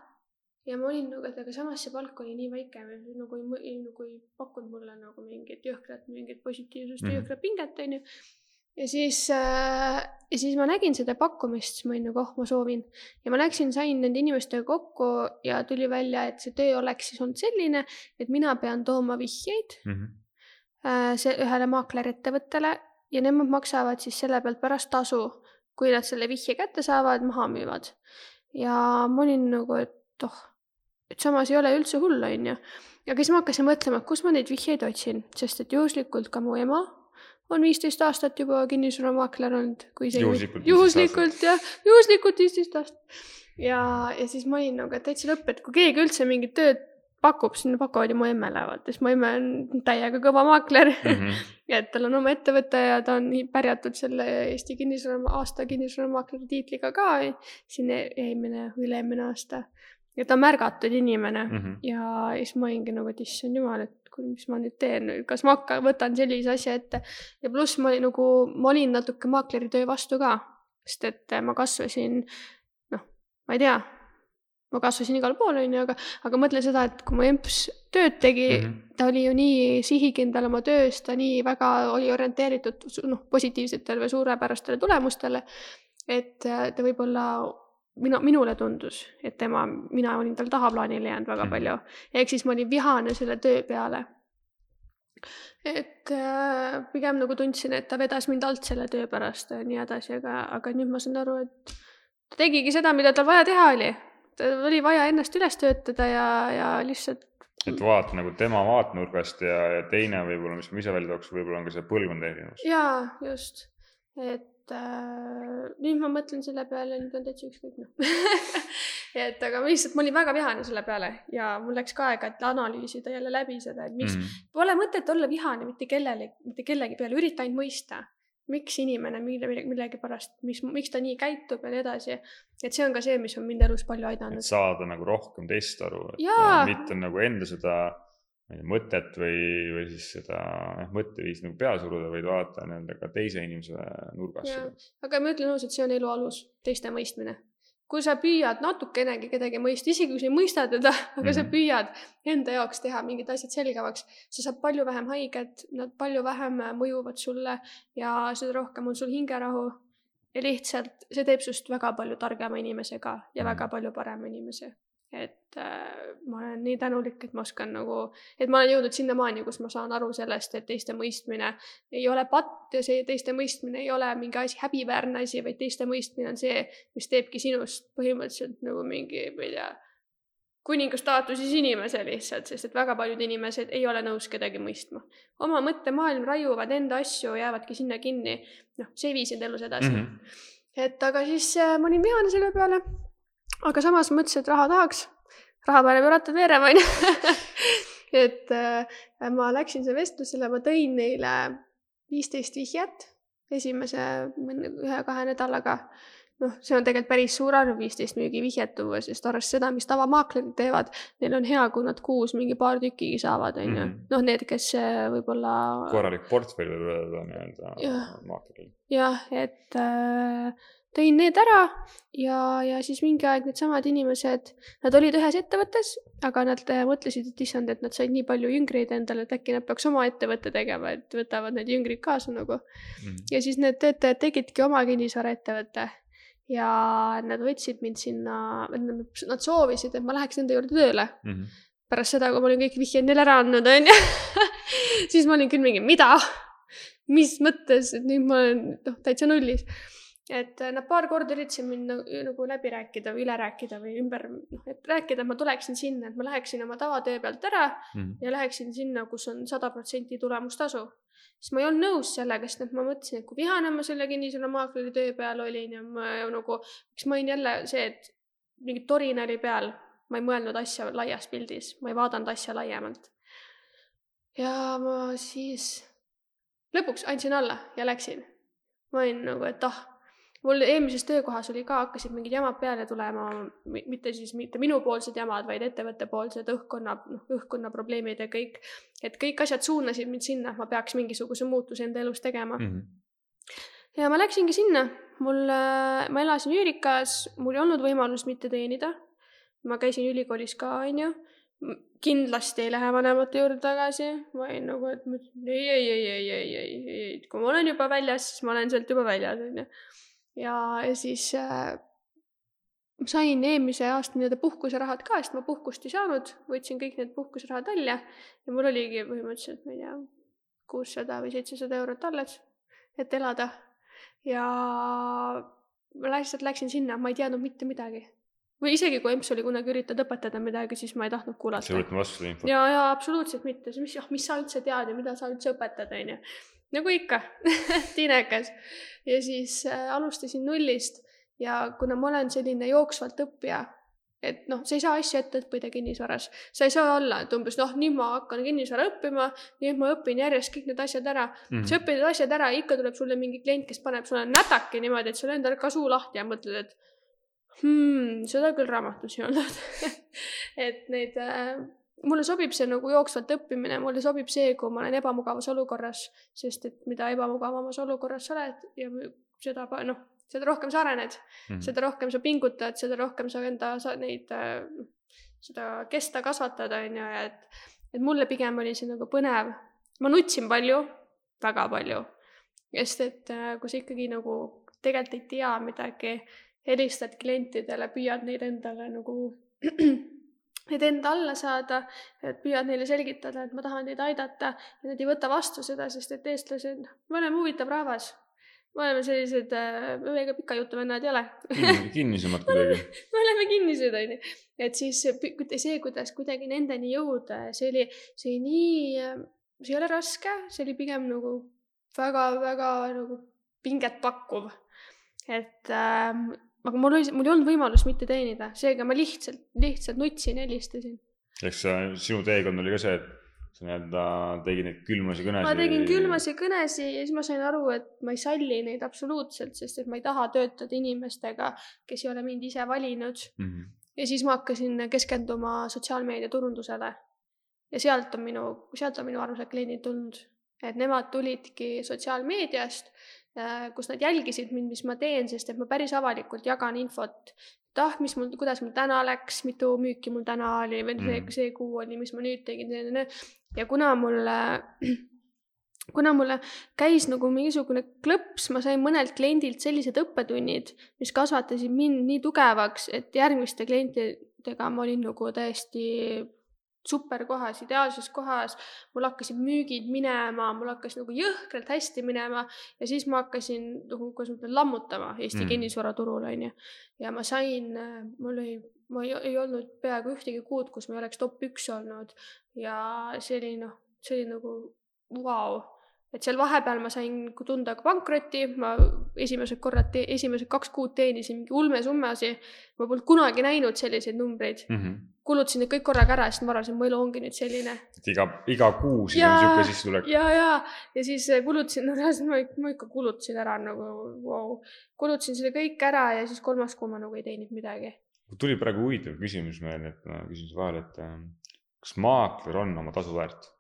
ja ma olin nagu, et aga samas see palk oli nii väike, nagu ei, nagu ei pakkunud mulle nagu mingit jõhkrat, mingit positiivsust mm. -hmm. jõhkrat pinget, onju. Ja siis äh,, ja siis ma nägin seda pakkumist, siis ma olin nagu, oh, ma soovin. ja ma läksin, sain nende inimestega kokku ja tuli välja, et see töö oleks siis olnud selline, et mina pean tooma vihjeid Mm -hmm. see ühele maaklerettevõttele ja nemad maksavad siis selle pealt pärast tasu, kui nad selle vihje kätte saavad, maha müüvad. ja ma olin nagu, et oh, et samas ei ole üldse hull, onju. aga siis ma hakkasin mõtlema, et kus ma neid vihjeid otsin, sest et juhuslikult ka mu ema on viisteist aastat juba kinnisvaramaakler olnud, kui see Juhuslikult 15 juhuslikult jah, juhuslikult viisteist aastat. ja, ja siis ma olin nagu täitsa lõpp, et kui keegi üldse mingit tööd pakub, siis nad pakuvad ju mu emmele, vaata, siis mu emme on täiega kõva maakler mm. Mm -hmm. ja et tal on oma ettevõte ja ta on pärjatud selle Eesti kinnisvara, aasta kinnisvaramaakleri tiitliga ka siin eelmine, üle-eelmine aasta. ja ta on märgatud inimene. Mm -hmm. ja siis ma olingi nagu, et issand jumal, et kui, mis ma nüüd teen, kas ma hakkan, võtan sellise asja ette. ja pluss ma olin nagu, ma olin natuke maakleri töö vastu ka, sest et ma kasvasin, noh, ma ei tea ma kasvasin igal pool, onju, aga, aga mõtlen seda, et kui mu emps tööd tegi mm. -hmm. ta oli ju nii sihikindel oma töös, ta nii väga oli orienteeritud noh, positiivsetele või suurepärastele tulemustele. et äh, ta võib-olla minu, minule tundus, et tema, mina olin tal tahaplaanile jäänud väga Mhm. palju. ehk siis ma olin vihane selle töö peale. et äh, pigem nagu tundsin, et ta vedas mind alt selle töö pärast ja nii edasi, aga, aga nüüd ma saan aru, et ta tegigi seda, mida tal vaja teha oli. tal oli vaja ennast üles töötada ja, ja lihtsalt et vaata nagu tema vaatenurgast ja, ja teine võib-olla, mis ma ise välja tooks, võib-olla on ka see põlvkonna erinevus. jaa, just, et äh, nüüd ma mõtlen selle peale, nüüd on täitsa ükskõik noh (laughs) et aga ma lihtsalt, ma olin väga vihane selle peale ja mul läks ka aega, et analüüsida jälle läbi seda, et miks mm. -hmm. pole mõtet olla vihane mitte kellelegi, mitte kellegi peale, ürita ainult mõista, miks inimene mille, mille, millegipärast, mis, miks ta nii käitub ja nii edasi. et see on ka see, mis on mind elus palju et aidanud. saada nagu rohkem teist aru, et Jaa. mitte nagu enda seda mõtet või, või siis seda jah, mõtteviisi nagu peale suruda, vaid vaadata nii-öelda ka teise inimese nurgast aga ma ütlen ausalt, see on elu alus, teiste mõistmine. kui sa püüad natukenegi kedagi mõista, isegi kui sa ei mõista teda, (laughs) aga mm -hmm. sa Mhm. püüad enda jaoks teha mingid asjad selgemaks, sa saad palju vähem haiget, nad palju vähem mõjuvad sulle ja seda rohkem on sul hingerahu. ja lihtsalt see teeb sinust väga palju targema inimese ka ja Mhm. väga palju parema inimese. Et äh, ma olen nii tänulik, et ma oskan nagu, et ma olen jõudnud sinnamaani, kus ma saan aru sellest, et teiste mõistmine ei ole patt ja see teiste mõistmine ei ole mingi asi, häbiväärne asi, vaid teiste mõistmine on see, mis teebki sinust põhimõtteliselt nagu mingi, ma ei tea, kuningastaatuses inimese lihtsalt, sest et väga paljud inimesed ei ole nõus kedagi mõistma. oma mõttemaailm raiuvad enda asju, jäävadki sinna kinni. noh, see ei vii sind elus edasi mm. -hmm. et aga siis äh, ma olin vihane selle peale. Aga samas mõtlesin, et raha tahaks. raha paneb ju rattad veerema, onju. (laughs) et äh, ma läksin selle vestlusele, ma tõin neile viisteist vihjet esimese ühe-kahe nädalaga noh, see on tegelikult päris suur arv, viisteist müügivihjet tuua, sest arvestades seda, mis tavamaaklerid teevad, neil on hea, kui nad kuus mingi paar tükkigi saavad, on ju. Mhm. noh, need, kes äh, võib-olla. korralik portfell võib öelda nii-öelda maakleril. jah, et äh, tõin need ära ja, ja siis mingi aeg needsamad inimesed, nad olid ühes ettevõttes, aga nad äh, mõtlesid, et issand, et nad said nii palju jüngreid endale, et äkki nad peaks oma ettevõtte tegema, et võtavad need jüngrid kaasa nagu mm. -hmm. ja siis need töötajad tegidki oma kinnisvaraettevõtte ja nad võtsid mind sinna, nad soovisid, et ma läheks nende juurde tööle mm. -hmm. pärast seda, kui ma olin kõik vihjed neile ära andnud, onju (laughs) siis ma olin küll mingi, mida? mis mõttes, et nüüd ma olen noh, täitsa nullis. Et nad paar korda üritasid mind nagu, nagu läbi rääkida või üle rääkida või ümber, noh, et rääkida, et ma tuleksin sinna, et ma läheksin oma tavatöö pealt ära mm -hmm. ja läheksin sinna, kus on sada protsenti tulemustasu siis ma ei olnud nõus sellega, sest et ma mõtlesin, et kui vihane ma selle kinnisvaramaakleri töö peal olin ja ma ja nagu, eks ma olin jälle see, et mingi torin oli peal, ma ei mõelnud asja laias pildis, ma ei vaadanud asja laiemalt. ja ma siis lõpuks andsin alla ja läksin. ma olin nagu, et ah mul eelmises töökohas oli ka, hakkasid mingid jamad peale tulema, mitte siis mitte minupoolsed jamad, vaid ettevõttepoolsed õhkkonna, noh, õhkkonna probleemid ja kõik. et kõik asjad suunasid mind sinna, et ma peaks mingisuguse muutuse enda elus tegema mm. -hmm. ja ma läksingi sinna, mul, ma elasin Üüricas, mul ei olnud võimalust mitte teenida. ma käisin ülikoolis ka, onju kindlasti ei lähe vanemate juurde tagasi, ma olin nagu, et ei, ei, ei, ei, ei, ei, ei, kui ma olen juba väljas, siis ma olen sealt juba väljas, onju ja, siis äh, sain eelmise aasta nii-öelda puhkuserahad ka, sest ma puhkust ei saanud, võtsin kõik need puhkuserahad välja ja mul oligi põhimõtteliselt, ma ei tea, kuussada või seitsesada eurot alles, et elada. ja ma lihtsalt läksin sinna, ma ei teadnud mitte midagi. või isegi, kui EMS oli kunagi üritanud õpetada midagi, siis ma ei tahtnud kuulata. sa ei võtnud vastu infot? ja, ja absoluutselt mitte, mis, ah, mis sa üldse tead ja mida sa üldse õpetad, onju nagu ikka (laughs) tiinekas. ja siis äh, alustasin nullist ja kuna ma olen selline jooksvalt õppija, et noh, sa ei saa asju ette õppida kinnisvaras, sa ei saa olla, et umbes noh, nüüd ma hakkan kinnisvara õppima, nüüd ma õpin järjest kõik need asjad ära mm. -hmm. sa õpid need asjad ära, ikka tuleb sulle mingi klient, kes paneb sulle nätaki niimoodi, et sul endal ka suu lahti ja mõtled, et hmm, seda küll raamatus ei olnud (laughs) et neid äh, mulle sobib see nagu jooksvalt õppimine, mulle sobib see, kui ma olen ebamugavas olukorras, sest et mida ebamugavamas olukorras sa oled ja seda noh, seda rohkem sa arened mm, -hmm. seda rohkem sa pingutad, seda rohkem sa enda sa neid, äh, seda kesta kasvatad, on ju, et, et mulle pigem oli see nagu põnev. ma nutsin palju, väga palju, sest et äh, kui sa ikkagi nagu tegelikult ei tea midagi, helistad klientidele, püüad neid endale nagu (clears throat) et enda alla saada, et püüad neile selgitada, et ma tahan teid aidata ja nad ei võta vastu seda, sest et eestlased, me oleme huvitav rahvas. me oleme sellised äh,, me ega pika jutu vennad ei ole kinnisemad kuidagi (laughs) me oleme kinnised, onju. et siis see, kuidas kuidagi nendeni jõuda, see oli, see oli nii, see ei ole raske, see oli pigem nagu väga-väga nagu pinget pakkuv. et äh, aga mul oli, mul ei olnud võimalust mitte teenida, seega ma lihtsalt, lihtsalt nutsin, helistasin. eks sinu teekond oli ka see, et sa nii-öelda tegid neid külmasi kõnesid? ma tegin külmasi kõnesid ja siis ma sain aru, et ma ei salli neid absoluutselt, sest et ma ei taha töötada inimestega, kes ei ole mind ise valinud mm. -hmm. ja siis ma hakkasin keskenduma sotsiaalmeedia turundusele. ja sealt on minu, sealt on minu armsad kliendid tulnud, et nemad tulidki sotsiaalmeediast kus nad jälgisid mind, mis ma teen, sest et ma päris avalikult jagan infot. et ah, mis mul, kuidas mul täna läks, mitu müüki mul täna oli või see mm., see kuu oli, mis ma nüüd tegin. ja kuna mulle, (clears throat) kuna mulle käis nagu mingisugune klõps, ma sain mõnelt kliendilt sellised õppetunnid, mis kasvatasid mind nii tugevaks, et järgmiste klientidega ma olin nagu täiesti super kohas, ideaalses kohas, mul hakkasid müügid minema, mul hakkas nagu jõhkralt hästi minema ja siis ma hakkasin nagu, kuidas ma ütlen, lammutama Eesti mm. kinnisvaraturul, onju. ja ma sain, mul oli, ma ei, ei olnud peaaegu ühtegi kuud, kus ma ei oleks top üks olnud ja see oli noh, see oli nagu vau wow et seal vahepeal ma sain tunda ka pankrotti, ma esimesed korrad, esimesed kaks kuud teenisin mingi ulmesummasi. ma polnud kunagi näinud selliseid numbreid mm. -hmm. kulutasin need kõik korraga ära, sest ma arvasin, mu elu ongi nüüd selline. et iga, iga kuu siis ja, on sihuke sissetulek. ja, ja, ja siis eh, kulutasin, no reaalselt ma, ma ikka kulutasin ära nagu wow.. kulutasin selle kõik ära ja siis kolmas kuu ma nagu ei teeninud midagi. tuli praegu huvitav küsimus meelde, et ma küsin su vahele, et äh, kas maakler on oma tasu väärt?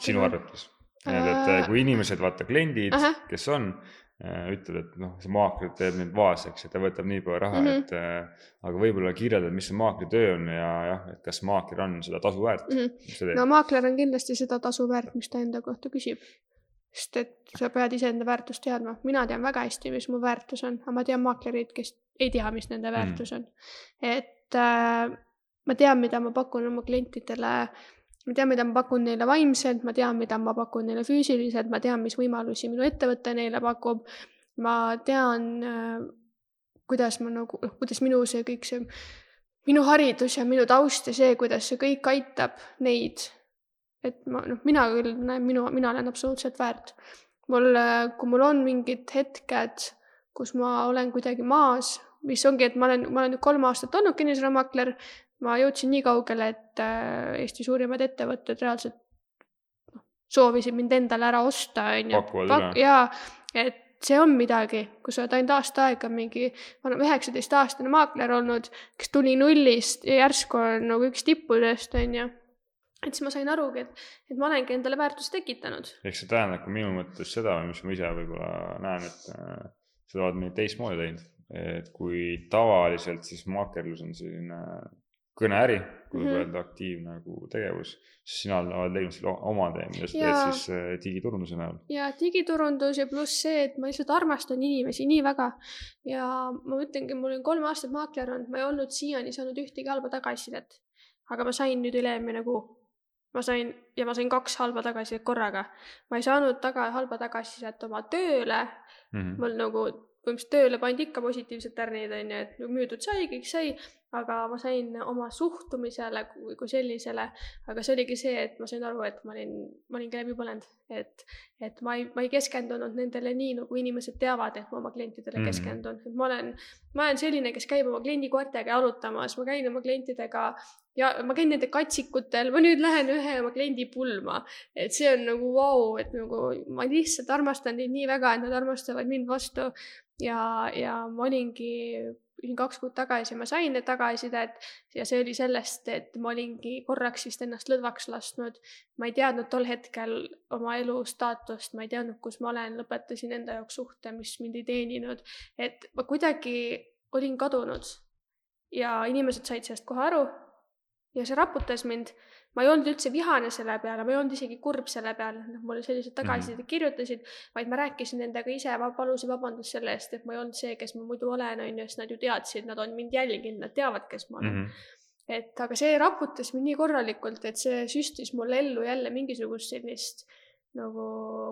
sinu arvates? et, et äh, kui inimesed, vaata kliendid, kes on, äh, ütlevad, et noh, see maakler teeb mind vaeseks ja ta võtab nii palju raha mm, -hmm. et äh, aga võib-olla kirjeldad, mis see maakleri töö on ja jah, et kas maakler on seda tasu väärt mm. -hmm. no maakler on kindlasti seda tasu väärt, mis ta enda kohta küsib. sest et sa pead iseenda väärtust teadma, mina tean väga hästi, mis mu väärtus on, aga ma tean maaklereid, kes ei tea, mis nende mhm. väärtus mm. on. et äh, ma tean, mida ma pakun oma klientidele ma tean, mida ma pakun neile vaimselt, ma tean, mida ma pakun neile füüsiliselt, ma tean, mis võimalusi minu ettevõte neile pakub. ma tean, äh, kuidas ma nagu, noh, kuidas minu see kõik see, minu haridus ja minu taust ja see, kuidas see kõik aitab neid. et ma, noh, mina küll näen, minu, mina olen absoluutselt väärt. mul, kui mul on mingid hetked, kus ma olen kuidagi maas, mis ongi, et ma olen, ma olen nüüd kolm aastat olnud kinnisvaramakler, ma jõudsin nii kaugele, et äh, Eesti suurimad ettevõtted reaalselt noh, soovisid mind endale ära osta, on ju. Jaa, et see on midagi, kui sa oled ainult aasta aega mingi, ma olen üheksateistaastane maakler olnud, kes tuli nullist ja järsku on nagu üks tippudest, on ju. et siis ma sain arugi, et, et ma olengi endale väärtust tekitanud. ehk see tähendab ka minu mõttes seda, mis ma ise võib-olla näen, et äh, seda oled nüüd teistmoodi teinud, et kui tavaliselt siis maakerlus on selline kõneäri, kui võib mm -hmm. öelda aktiivne nagu tegevus, siis sina oled leidnud selle oma tee, mida sa teed siis äh, digiturunduse näol. ja digiturundus ja pluss see, et ma lihtsalt armastan inimesi nii väga ja ma ütlengi, mul on kolm aastat maakler olnud, ma ei olnud siiani saanud ühtegi halba tagasisidet. aga ma sain nüüd üle-eelmine kuu. ma sain ja ma sain kaks halba tagasisidet korraga. ma ei saanud taga, halba tagasisidet oma tööle mm. -hmm. mul nagu põhimõtteliselt tööle pandi ikka positiivsed tärnid, on ju, et müüdud sai, kõik sai, aga ma sain oma suhtumisele kui, kui sellisele, aga see oligi see, et ma sain aru, et ma olin, ma olingi läbi põlenud, et, et ma ei, ma ei keskendunud nendele nii, nagu inimesed teavad, et ma oma klientidele mm -hmm. keskendun, et ma olen, ma olen selline, kes käib oma kliendikoertega jalutamas, ma käin oma klientidega ja ma käin nende katsikutel, ma nüüd lähen ühe oma kliendi pulma, et see on nagu vau wow,, et nagu ma lihtsalt armastan neid nii väga, et nad armastavad mind vastu. Ja, ja ma olingi siin kaks kuud tagasi ma sain tagasisidet ja see oli sellest, et ma olingi korraks vist ennast lõdvaks lasknud. ma ei teadnud tol hetkel oma elu staatust, ma ei teadnud, kus ma olen, lõpetasin enda jaoks suhte, mis mind ei teeninud, et ma kuidagi olin kadunud. ja inimesed said sellest kohe aru ja see raputas mind ma ei olnud üldse vihane selle peale, ma ei olnud isegi kurb selle peale, et noh, mulle sellised tagasisidet mm -hmm. kirjutasid, vaid ma rääkisin nendega ise, ma palusin vabandust selle eest, et ma ei olnud see, kes ma muidu olen, on ju, sest nad ju teadsid, nad on mind jälginud, nad teavad, kes ma olen mm. -hmm et aga see raputas mind nii korralikult, et see süstis mulle ellu jälle mingisugust sellist nagu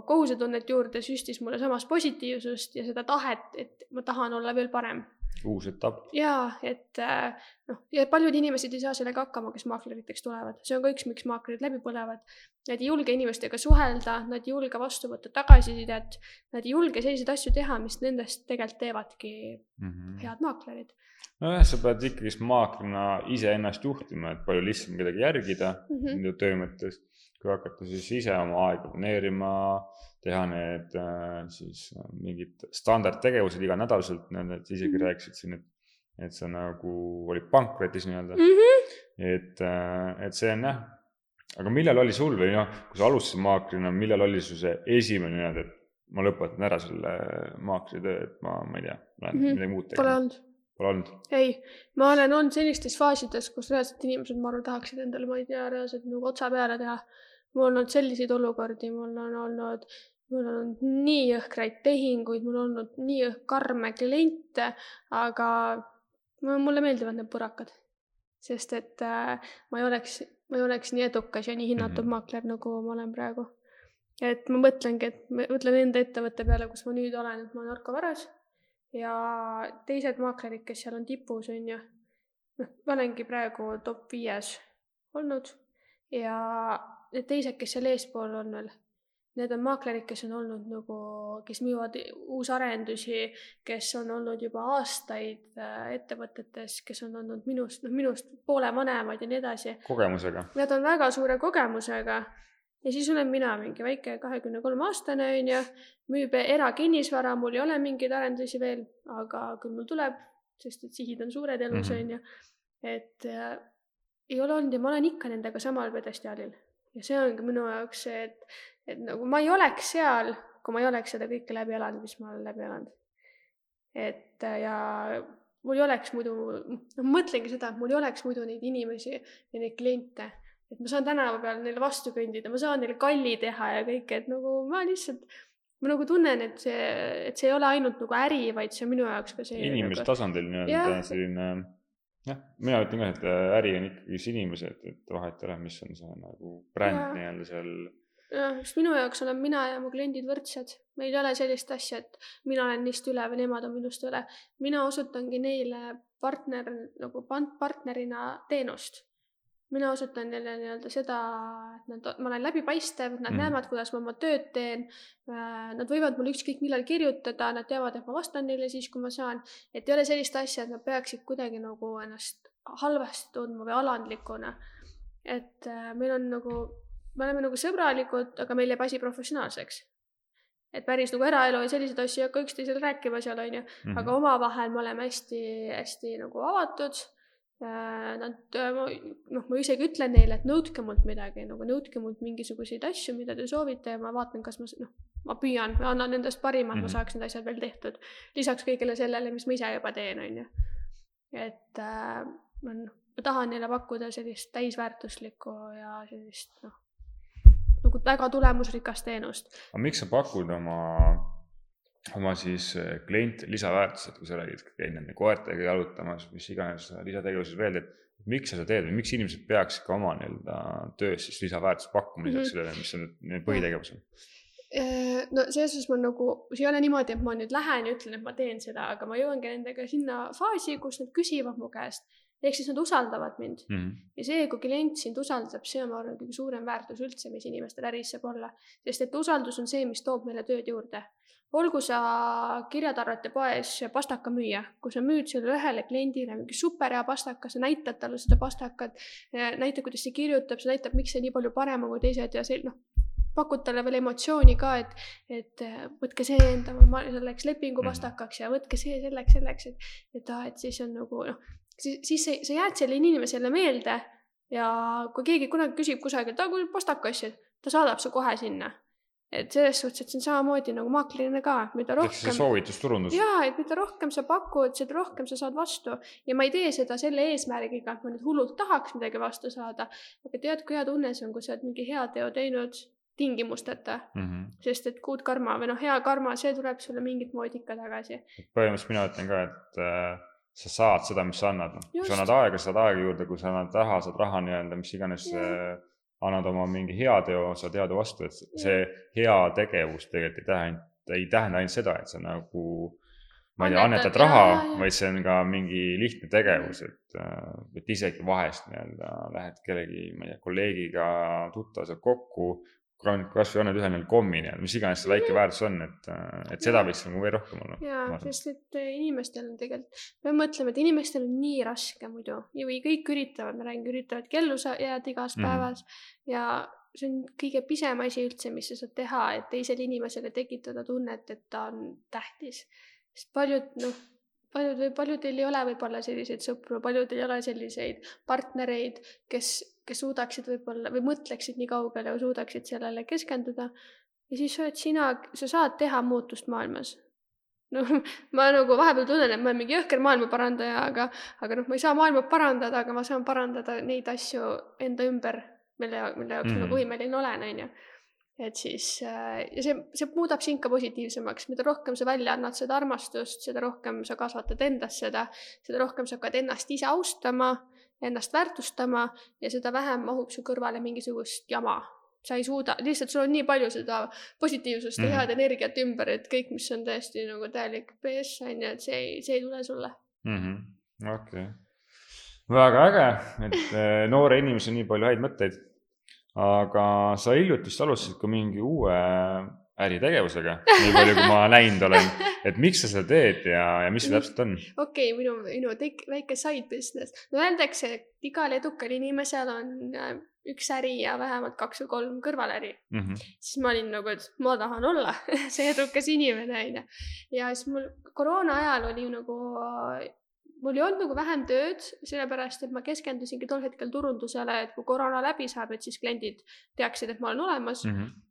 kohusetunnet juurde, süstis mulle samas positiivsust ja seda tahet, et ma tahan olla veel parem uus etapp. jaa, et äh, noh, ja paljud inimesed ei saa sellega hakkama, kes maakleriteks tulevad, see on ka üks, miks maaklerid läbi põlevad. Nad ei julge inimestega suhelda, nad ei julge vastu võtta tagasisidet, nad ei julge selliseid asju teha, mis nendest tegelikult teevadki mm -hmm. head maaklerid. nojah, sa pead ikkagist maaklerina iseennast juhtima, et palju lihtsam kedagi järgida mm -hmm. töö mõttes, kui hakata siis ise oma aega planeerima teha need äh, siis äh, mingid standardtegevused iganädalaselt, need sa isegi -hmm. rääkisid siin, et, et sa nagu olid pankrotis nii-öelda mm. -hmm. et, äh, et see on jah, aga millal oli sul või noh, kui sa alustasid maakrina, millal oli su see esimene nii-öelda, et ma lõpetan ära selle maakritöö, et ma, ma ei tea, lähen mm -hmm. midagi muud tegema? Pole olnud. Pole olnud? ei, ma olen olnud sellistes faasides, kus reaalselt inimesed, ma arvan, tahaksid endale, ma ei tea, reaalselt nagu otsa peale teha. Mul on olnud selliseid olukordi, mul on olnud mul on olnud nii jõhkraid tehinguid, mul on olnud nii karme kliente, aga mulle meeldivad need purakad. sest et äh, ma ei oleks, ma ei oleks nii edukas ja nii hinnatud mm -hmm. maakler, nagu ma olen praegu. et ma mõtlengi, et ma mõtlen enda ettevõtte peale, kus ma nüüd olen, et ma olen Arko Varas ja teised maaklerid, kes seal on tipus, on ju, noh, ma olengi praegu top viies olnud ja need teised, kes seal eespool on veel, need on maaklerid, kes on olnud nagu, kes müüvad uusarendusi, kes on olnud juba aastaid äh, ettevõtetes, kes on olnud minust, noh minust poole vanemad ja nii edasi kogemusega. Nad on väga suure kogemusega ja siis olen mina mingi väike kahekümne kolme aastane onju, müüb erakinnisvara, mul ei ole mingeid arendusi veel, aga küll mul tuleb, sest et sihid on suured elus Mhm. onju. et äh, ei ole olnud ja ma olen ikka nendega samal pjedestaalil ja see ongi minu jaoks see, et, et nagu ma ei oleks seal, kui ma ei oleks seda kõike läbi elanud, mis ma olen läbi elanud. et äh, ja mul ei oleks muidu, noh mõtlengi seda, et mul ei oleks muidu neid inimesi ja neid kliente, et ma saan tänava peal neile vastu kõndida, ma saan neile kalli teha ja kõike, et nagu ma lihtsalt, ma nagu tunnen, et see, et see ei ole ainult nagu äri, vaid see on minu jaoks ka see. inimese tasandil nii-öelda selline jah, mina ütlen ka, et äh, äri on ikkagi inimesed, et vahet ei ole, mis on see nagu bränd nii-öelda seal. jah, sest minu jaoks olen mina ja mu kliendid võrdsed. meil ei ole sellist asja, et mina olen neist üle või nemad on minust üle. mina osutangi neile partner nagu partnerina teenust. Mina osutan neile nii-öelda seda, et nad, ma olen läbipaistev, nad mm. näevad, kuidas ma oma tööd teen. Nad võivad mulle ükskõik millal kirjutada, nad teavad, et ma vastan neile siis, kui ma saan. et ei ole sellist asja, et nad peaksid kuidagi nagu ennast halvasti tundma või alandlikuna. et äh, meil on nagu, me oleme nagu sõbralikud, aga meil jääb asi professionaalseks. et päris nagu eraelu ja selliseid asju ei hakka üksteisele rääkima seal onju, Mhm. aga omavahel me oleme hästi-hästi nagu avatud. Nad, noh, ma isegi ütlen neile, et nõudke mult midagi nagu nõudke mult mingisuguseid asju, mida te soovite ja ma vaatan, kas ma, noh, ma püüan, ma annan endast parima, et Mhm. ma saaks need asjad veel tehtud. lisaks kõigele sellele, mis ma ise juba teen, onju. et äh, ma, ma tahan neile pakkuda sellist täisväärtuslikku ja sellist noh, nagu väga tulemusrikast teenust. aga miks sa pakud oma, oma siis kliente lisaväärtust, et kui sa räägid, käid nende koertega jalutamas, mis iganes lisategevuses veel teed, miks sa seda teed või miks inimesed peaksid ka oma nii-öelda töös siis lisaväärtust pakkuma lisaks Mhm. sellele, mis on need põhitegevused? Äh, no selles suhtes ma nagu, see ei ole niimoodi, et ma nüüd lähen ja ütlen, et ma teen seda, aga ma jõuangi nendega sinna faasi, kus nad küsivad mu käest. ehk siis nad usaldavad mind Mhm. ja see, kui klient sind usaldab, see on, ma arvan, kõige suurem väärtus üldse, mis inimestel äris saab olla. sest et usaldus on see, mis toob meile tööd juurde. Olgu sa kirjatarvete poes pastakamüüja, kui sa müüd sellele ühele kliendile mingi superhea pastaka, sa näitad talle seda pastakat, näitad, kuidas see kirjutab, see näitab, miks see nii palju parem on kui teised ja see noh, pakud talle veel emotsiooni ka, et, et äh, võtke see enda selleks lepingupastakaks ja võtke see selleks, selleks, et, et aa, et siis on nagu noh, siis, siis sa, sa jääd sellele inimesele meelde ja kui keegi kunagi küsib kusagilt, aa, kui pastakas, ta saadab su kohe sinna. Et selles suhtes, et see on samamoodi nagu maaklerina ka, mida rohkem. soovitusturundus. jaa, et mida rohkem sa pakud, seda rohkem sa saad vastu ja ma ei tee seda selle eesmärgiga, et ma nüüd hullult tahaks midagi vastu saada. aga tead, kui hea tunne see on, kui sa oled mingi heateo teinud tingimusteta, Mhm. sest et good karma või noh, hea karma, see tuleb sulle mingit moodi ikka tagasi. põhimõtteliselt mina ütlen ka, et äh, sa saad seda, mis sa annad, noh. kui sa annad aega, saad aega juurde, kui sa annad raha, saad raha nii-öelda, mis iganes Jah. Annad oma mingi heateo, saad headu vastu, et see hea tegevus tegelikult ei tähenda, ei tähenda ainult seda, et sa nagu ma ei tea, Annetad, raha vaid see on ka mingi lihtne tegevus, et, et isegi vahest nii-öelda lähed kellegi, ma ei tea, kolleegiga, tuttava saad kokku, kasvõi annad ühele neile kommi nii-öelda, mis iganes see väike väärtus on, et, et seda võiks nagu veel rohkem olla. jaa, sest et äh, inimestel on tegelikult, peame mõtlema, et inimestel on nii raske muidu ja või kõik üritavad, ma räägin, üritavad kellu sa- jääda igas Mhm. päevas ja see on kõige pisem asi üldse, mis sa saad teha, et teisele inimesele tekitada tunnet, et ta on tähtis. sest paljud noh, paljud või paljudel ei ole võib-olla selliseid sõpru, paljudel ei ole selliseid partnereid, kes, kes suudaksid võib-olla või mõtleksid nii kaugele ja suudaksid sellele keskenduda. ja siis oled sina, sa saad teha muutust maailmas noh, (laughs) ma nagu vahepeal tunnen, et ma olen mingi jõhker maailma parandaja, aga, aga noh, ma ei saa maailma parandada, aga ma saan parandada neid asju enda ümber, mille, mille jaoks mm. Mhm. ma nagu võimeline olen, onju. et siis äh, ja see, see muudab sind ka positiivsemaks, mida rohkem sa välja annad seda armastust, seda rohkem sa kasvatad endas seda, seda rohkem sa hakkad ennast ise austama, ennast väärtustama ja seda vähem mahub su kõrvale mingisugust jama sa ei suuda, lihtsalt sul on nii palju seda positiivsust ja Mhm. head energiat ümber, et kõik, mis on tõesti nagu täielik BS on ju, et see ei, see ei tule sulle. Mhm. okei. väga äge, et eh, noore inimesel nii palju häid mõtteid. aga sa hiljuti vist alustasid ka mingi uue äritegevusega, nii palju kui ma (laughs) näinud olen. et miks sa seda teed ja, ja mis see täpselt on? okei okay,, minu, minu tek-, väike side business. no öeldakse, et igal edukal inimesel on äh, üks äri ja vähemalt kaks või kolm kõrvaläri mm. -hmm. siis ma olin nagu, et ma tahan olla (laughs) see edukas inimene, onju. ja siis mul koroona ajal oli nagu mul ei olnud nagu vähem tööd, sellepärast et ma keskendusingi tol hetkel turundusele, et kui koroona läbi saab, et siis kliendid teaksid, et ma olen olemas mm. -hmm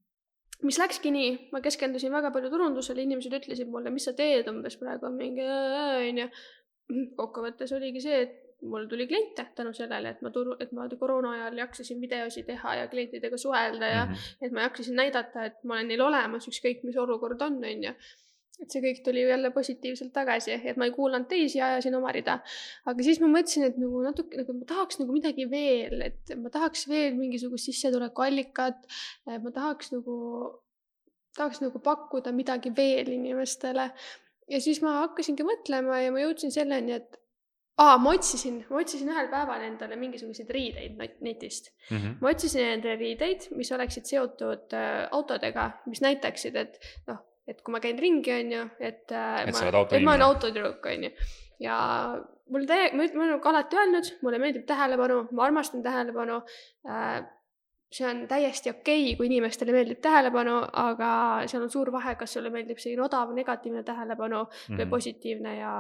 mis läkski nii, ma keskendusin väga palju turundusele, inimesed ütlesid mulle, mis sa teed umbes praegu on mingi onju. kokkuvõttes oligi see, et mul tuli kliente tänu sellele, et ma turu, et ma koroona ajal jaksasin videosi teha ja klientidega suhelda ja mm -hmm. et ma jaksasin näidata, et ma olen neil olemas, ükskõik mis olukord on, onju et see kõik tuli jälle positiivselt tagasi, et ma ei kuulanud teisi, ajasin oma rida. aga siis ma mõtlesin, et nagu natuke nagu ma tahaks nagu midagi veel, et ma tahaks veel mingisugust sissetulekuallikat. ma tahaks nagu, tahaks nagu pakkuda midagi veel inimestele. ja siis ma hakkasingi mõtlema ja ma jõudsin selleni, et aa, ma otsisin, ma otsisin ühel päeval endale mingisuguseid riideid netist mm. -hmm. ma otsisin endale riideid, mis oleksid seotud äh, autodega, mis näitaksid, et noh et kui ma käin ringi, on ju, et, äh, et ma, et ma olen autotüdruk, on ju. ja mul täie-, ma, olen ka alati öelnud, mulle meeldib tähelepanu, ma armastan tähelepanu äh,. see on täiesti okei okay,, kui inimestele meeldib tähelepanu, aga seal on suur vahe, kas sulle meeldib selline odav negatiivne tähelepanu mm -hmm. või mhm. positiivne ja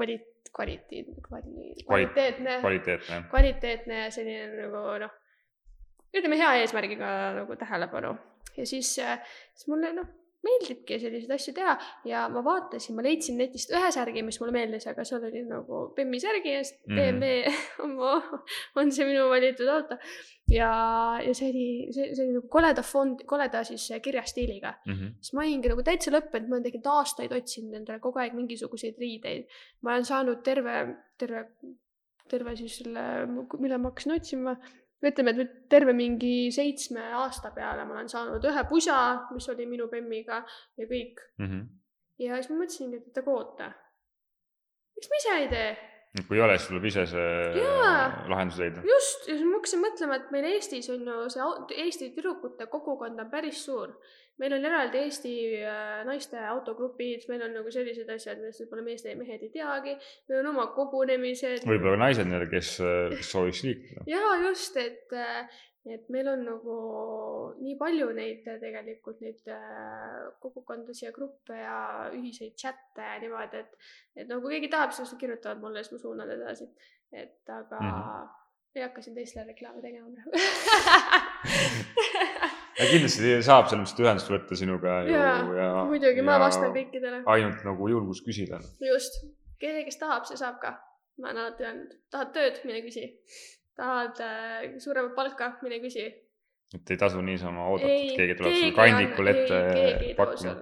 kvali-, kvaliteet, kvali-, kvaliteetne, kvaliteetne, kvaliteetne ja selline nagu noh, ütleme hea eesmärgiga nagu tähelepanu ja siis, äh, siis mulle noh meeldibki selliseid asju teha ja ma vaatasin, ma leidsin netist ühe särgi, mis mulle meeldis, aga seal oli nagu Bemmi särgi eest mm. BMW on see minu valitud auto. ja, ja see oli, see, see oli nagu koleda fond, koleda siis kirjastiiliga mm. -hmm. siis ma olingi nagu täitsa lõppenud, ma olen tegelikult aastaid otsinud endale kogu aeg mingisuguseid riideid. ma olen saanud terve, terve, terve siis selle, mille ma hakkasin otsima ütleme, et terve mingi seitsme aasta peale ma olen saanud ühe pusa, mis oli minu bemmiga ja kõik mm. -hmm. ja siis ma mõtlesingi, et oota, miks ma ise ei tee? Kui ei ole, siis tuleb ise see Jaa, lahendus leida. just, ja siis ma hakkasin mõtlema, et meil Eestis on ju see Eesti tüdrukute kogukond on päris suur meil on eraldi Eesti äh, naiste autogrupid, meil on nagu sellised asjad, millest võib-olla meeste ja mehed ei teagi. meil on oma kogunemised. võib-olla naised kes, äh, kes sooviks liikuda. ja just, et, äh, et meil on nagu nii palju neid tegelikult neid kogukondasid ja gruppe ja ühiseid chat'e ja niimoodi, et, et no kui keegi tahab, siis kirjutavad mulle, siis ma suunan edasi. et aga mm -hmm. ei hakka siin teistele reklaami tegema praegu (laughs) kindlasti saab selles mõttes ühendust võtta sinuga ja, ja muidugi, ma vastan kõikidele. ainult nagu julgus küsida. just, keegi, kes tahab, see saab ka. ma olen alati öelnud, tahad tööd, mine küsi. Tahad äh, suuremat palka, mine küsi. et ei tasu niisama oodata, et keegi tuleb sulle kandikul ette pakkuma.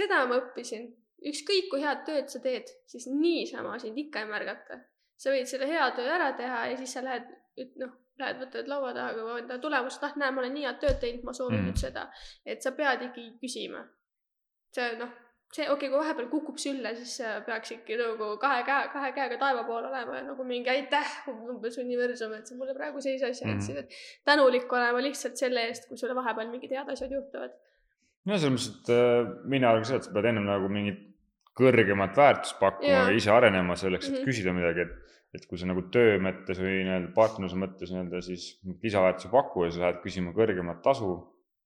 seda ma õppisin, ükskõik kui head tööd sa teed, siis niisama sind ikka ei märgata. sa võid selle hea töö ära teha ja siis sa lähed, noh lähed, võtad laua taha, kui enda tulemust, ah näe, ma olen nii head tööd teinud, ma soovin mm. nüüd seda. et sa pead ikkagi küsima. see noh, see okei okay,, kui vahepeal kukub sülle, siis peaks ikka nagu kahe käe, kahe käega taeva pool olema ja nagu mingi aitäh umbes universum, et sa mulle praegu sellise asja andsid mm., et tänulik olema lihtsalt selle eest, kui sulle vahepeal mingid head asjad juhtuvad. no selles mõttes, et äh, mina arvan seda, et sa pead ennem nagu mingit kõrgemat väärtust pakkuma või ise arenema selleks, et mm -hmm. küsida midagi, et et kui sa nagu töö mõttes või nii-öelda partnerluse mõttes nii-öelda siis lisaväärtuse pakkuja, sa lähed küsima kõrgemat tasu,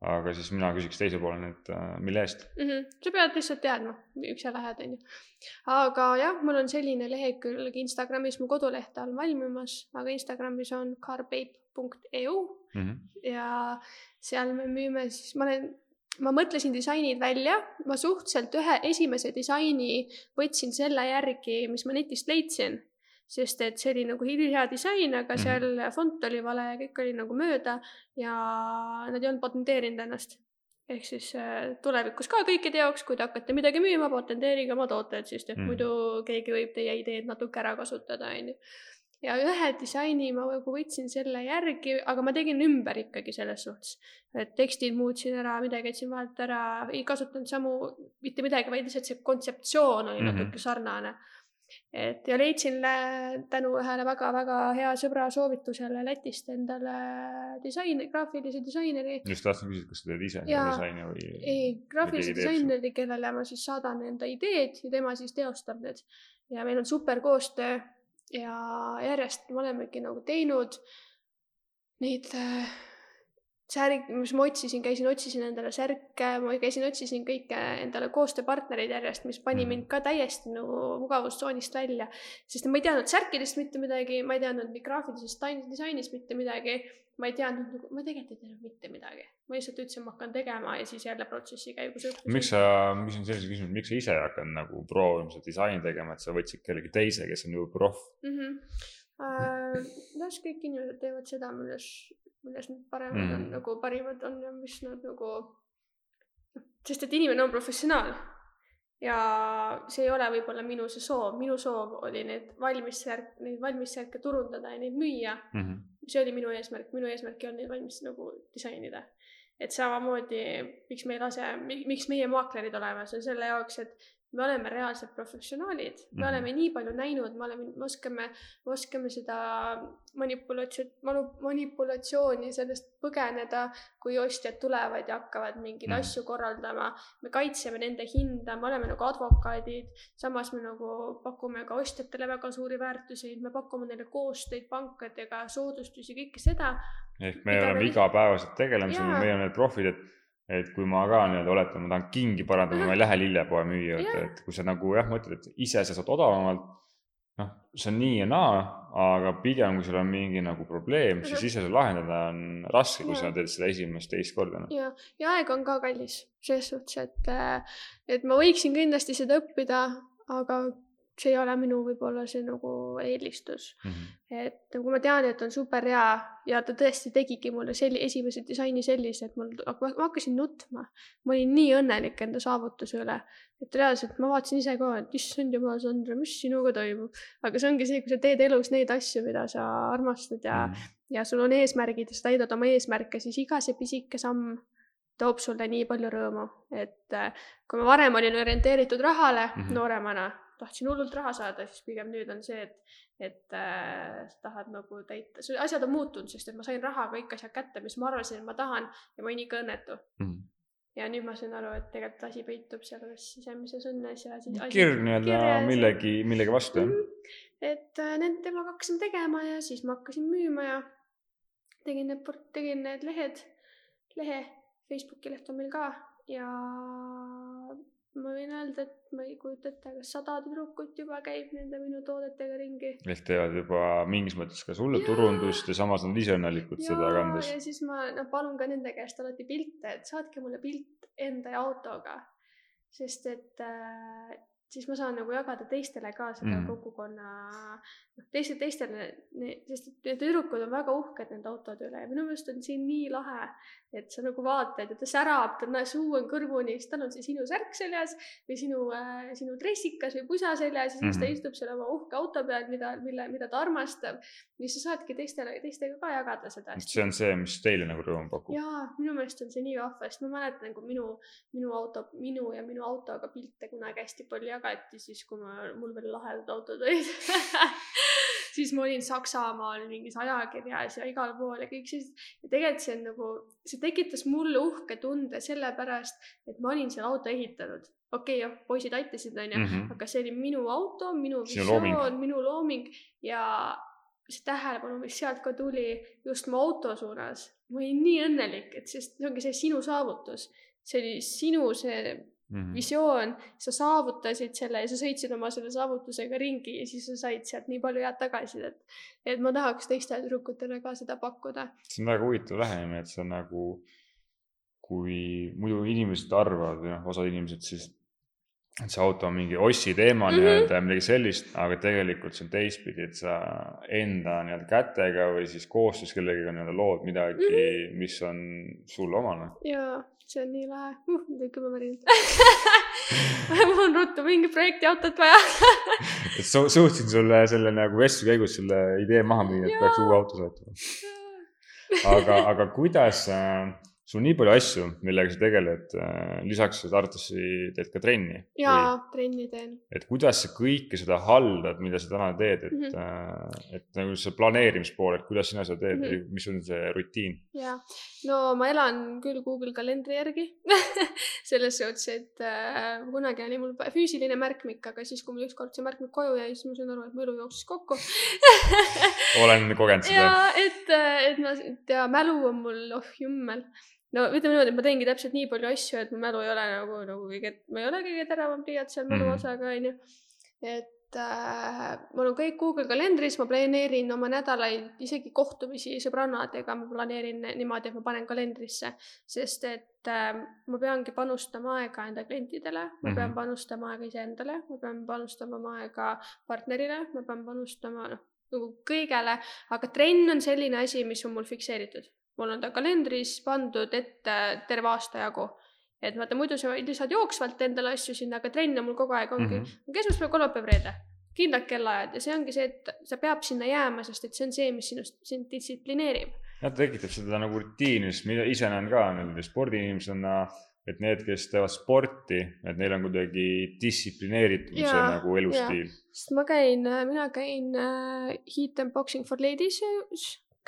aga siis mina küsiks teise poole, et äh, mille eest mm. -hmm. sa pead lihtsalt teadma, miks sa lähed, onju. aga jah, mul on selline lehekülg Instagramis, mu koduleht on valmimas, aga Instagramis on carbape.eu mm -hmm. ja seal me müüme siis, ma olen ma mõtlesin disainid välja, ma suhteliselt ühe esimese disaini võtsin selle järgi, mis ma netist leidsin sest et see oli nagu hea disain, aga mhm. seal mm -hmm. fond oli vale ja kõik oli nagu mööda ja nad ei olnud patenteerinud ennast. ehk siis äh, tulevikus ka kõikide jaoks, kui te hakkate midagi müüma, patenteerige oma tooted, sest et mm -hmm. muidu keegi võib teie ideed natuke ära kasutada, onju ja ühe disaini ma nagu võtsin selle järgi, aga ma tegin ümber ikkagi selles suhtes. et tekstid muutsin ära, midagi jätsin vahelt ära, ei kasutanud samu, mitte midagi, vaid lihtsalt see kontseptsioon oli mm -hmm. natuke sarnane et ja leidsin tänu ühele väga-väga hea sõbra soovitusele Lätist endale disain, graafilise disaineri. just tahtsin küsida, kas sa teed ise Jaa. disaini või? ei, graafilise disaineri, kellele ma siis saadan enda ideed ja tema siis teostab need. ja meil on super koostöö ja järjest me olemegi nagu teinud neid äh, särg, mis ma otsisin, käisin, otsisin endale särke, ma käisin, otsisin kõike endale koostööpartnereid järjest, mis pani Mhm. mind ka täiesti nagu mugavustsoonist välja. sest ma ei teadnud särkidest mitte midagi, ma ei teadnud graafilisest disainist mitte midagi. ma ei teadnud nagu, ma tegelikult ei teadnud mitte midagi. ma lihtsalt ütlesin, ma hakkan tegema ja siis jälle protsessi käigus õppisin. miks sa, ma küsin sellise küsimuse, miks sa ise ei hakanud nagu proovima seda disaini tegema, et sa võtsid kellegi teise, kes on juba proff? mm. -hmm. Uh, las (laughs) kõik inimesed teevad seda, milles, milles nad paremad mm. on nagu parimad on ja mis nad nagu, sest et inimene on professionaal. ja see ei ole võib-olla minu see soov, minu soov oli need valmissärk, neid valmissärke turundada ja neid müüa. Mm -hmm. see oli minu eesmärk, minu eesmärk ei olnud neid valmis nagu disainida. et samamoodi, miks me ei lase, miks meie maaklerid oleme, see on selle jaoks, et me oleme reaalsed professionaalid, me Mhm. oleme nii palju näinud, me oleme, me oskame, me oskame seda manipulatsioon, manipulatsiooni sellest põgeneda, kui ostjad tulevad ja hakkavad mingeid mm. asju korraldama. me kaitseme nende hinda, me oleme nagu advokaadid, samas me nagu pakume ka ostjatele väga suuri väärtuseid, me pakume neile koostöid pankadega, soodustusi, kõike seda. ehk me oleme me- igapäevaselt tegelemas ja Jaa. meie oleme need profid, et, et kui ma ka nii-öelda oletan, ma tahan kingi parandada, ma ei lähe lillepoe müüa juurde, et kui sa nagu jah, mõtled, et ise sa saad odavamalt, noh, see on nii ja naa, aga pigem, kui sul on mingi nagu probleem, siis ise seda lahendada on raske, kui sa Jaa. teed seda esimest, teist korda. noh. ja, ja aeg on ka kallis selles suhtes, et, äh, et ma võiksin kindlasti seda õppida, aga see ei ole minu võib-olla see nagu eelistus. Mhm. et nagu ma tean, et on super hea ja ta tõesti tegigi mulle selli-, esimese disaini sellise, et mul, ma hakkasin nutma. ma olin nii õnnelik enda saavutuse üle, et reaalselt ma vaatasin ise ka, et issand jumal, Sandra, mis sinuga toimub. aga see ongi see, kui sa teed elus neid asju, mida sa armastad ja Mhm. ja sul on eesmärgid ja sa täidad oma eesmärke, siis iga see pisike samm toob sulle nii palju rõõmu, et äh, kui ma varem olin orienteeritud rahale mm. -hmm. nooremana, tahtsin hullult raha saada, siis pigem nüüd on see, et, et äh, tahad nagu täita, asjad on muutunud, sest et ma sain rahaga kõik asjad kätte, mis ma arvasin, et ma tahan ja ma olin ikka õnnetu. Mhm. ja nüüd ma sain aru, et tegelikult asi peitub selles sisemises õnnes ja siis kirg nii-öelda millegi, millegi vastu, jah? Mhm. et äh, nende temaga hakkasime tegema ja siis ma hakkasin müüma ja tegin need, tegin need lehed, lehe, Facebooki leht on meil ka ja ma võin öelda, et ma ei kujuta ette, aga sada tüdrukut juba käib nende minu toodetega ringi. ehk teevad juba mingis mõttes ka sulle Jaa. turundust ja samas nad ise õnnelikud seda kandes. ja siis ma noh, palun ka nende käest alati pilte, et saatke mulle pilt enda autoga, sest et äh, siis ma saan nagu jagada teistele ka seda mm. kogukonna, noh teiste, teistele, sest et need tüdrukud on väga uhked nende autode üle ja minu meelest on siin nii lahe, et sa nagu vaatad ja ta särab, ta on, suu on kõrvuni, siis tal on see sinu särk seljas või sinu äh,, sinu dressikas või pusa seljas ja siis mm ta Mhm. istub seal oma uhke auto peal, mida, mille, mida ta armastab. ja siis sa saadki teistele, teistega ka jagada seda. see on see, mis teile nagu rõõmu pakub. jaa, minu meelest on see nii vahva, sest ma mäletan, kui minu, minu auto, minu ja minu autoga pilte kunagi hästi palju jagati, siis kui ma, mul veel lahedad autod olid (laughs) siis ma olin Saksamaal mingis ajakirjas ja igal pool ja kõik sellised. ja tegelikult see on nagu, see tekitas mulle uhke tunde sellepärast, et ma olin selle auto ehitanud. okei okay,, jah, poisid aitasid, onju, Mhm. aga see oli minu auto, minu visioon, minu looming ja see tähelepanu, mis sealt ka tuli just mu auto suunas, ma olin nii õnnelik, et sest see ongi see sinu saavutus. see oli sinu see Mhm. visioon, sa saavutasid selle ja sa sõitsid oma selle saavutusega ringi ja siis sa said sealt nii palju head tagasisidet. et ma tahaks teistele tüdrukutele ka seda pakkuda. see on väga huvitav lähenemine, et see on nagu, kui muidu inimesed arvavad või noh, osad inimesed siis, et see auto on mingi ossi teema Mhm. nii-öelda ja midagi sellist, aga tegelikult see on teistpidi, et sa enda nii-öelda kätega või siis koostöös kellegagi nii-öelda lood midagi mm. -hmm. mis on sulle omane. ja see on nii lahe uh,, tuli kümme värinat mul on ruttu mingi projektiautot vaja (laughs) et su- suutsin sulle selle nagu vestluse käigus selle idee maha müüa, et Jaa. peaks uue auto soetama. aga, aga kuidas äh, sul on nii palju asju, millega sa tegeled, äh, lisaks sa arvatavasti teed ka trenni. jaa, trenni teen. et kuidas sa kõike seda haldad, mida sa täna teed, et mm, -hmm. et nagu see planeerimispool, et kuidas sina seda teed mm, -hmm. mis on see rutiin? jaa, no ma elan küll Google kalendri järgi (laughs) selles suhtes, et äh, kunagi oli mul füüsiline märkmik, aga siis, kui mul ükskord see märkmik koju jäi, siis ma sain aru, et mu elu jooksis kokku olen kogenud seda. jaa, et, äh, et ma, ja mälu on mul, oh jummel no ütleme niimoodi, et ma teengi täpselt nii palju asju, et mu mälu ei ole nagu, nagu kõige, ma ei ole kõige teravam pliiats seal mälu mm -hmm. osaga, onju. et äh, mul on kõik Google kalendris, ma planeerin oma nädalaid, isegi kohtumisi sõbrannadega ma planeerin niimoodi, et ma panen kalendrisse, sest et äh, ma peangi panustama aega enda klientidele, ma pean panustama aega iseendale, ma pean panustama oma aega partnerile, ma pean panustama noh, nagu kõigele, aga trenn on selline asi, mis on mul fikseeritud mul on ta kalendris pandud ette terve aasta jagu. et vaata, muidu sa lisad jooksvalt endale asju sinna, aga trenn on mul kogu aeg ongi mm -hmm. esmaspäev, kolmapäev, reede. kindlad kellaajad ja see ongi see, et sa peab sinna jääma, sest et see on see, mis sinust, sind distsiplineerib. jah, ta tekitab seda nagu rutiini, sest mina ise näen ka nii-öelda spordiinimesena et need, kes teevad sporti, et neil on kuidagi distsiplineeritum see nagu elustiil. sest ma käin, mina käin uh, Heat and Boxing for Ladies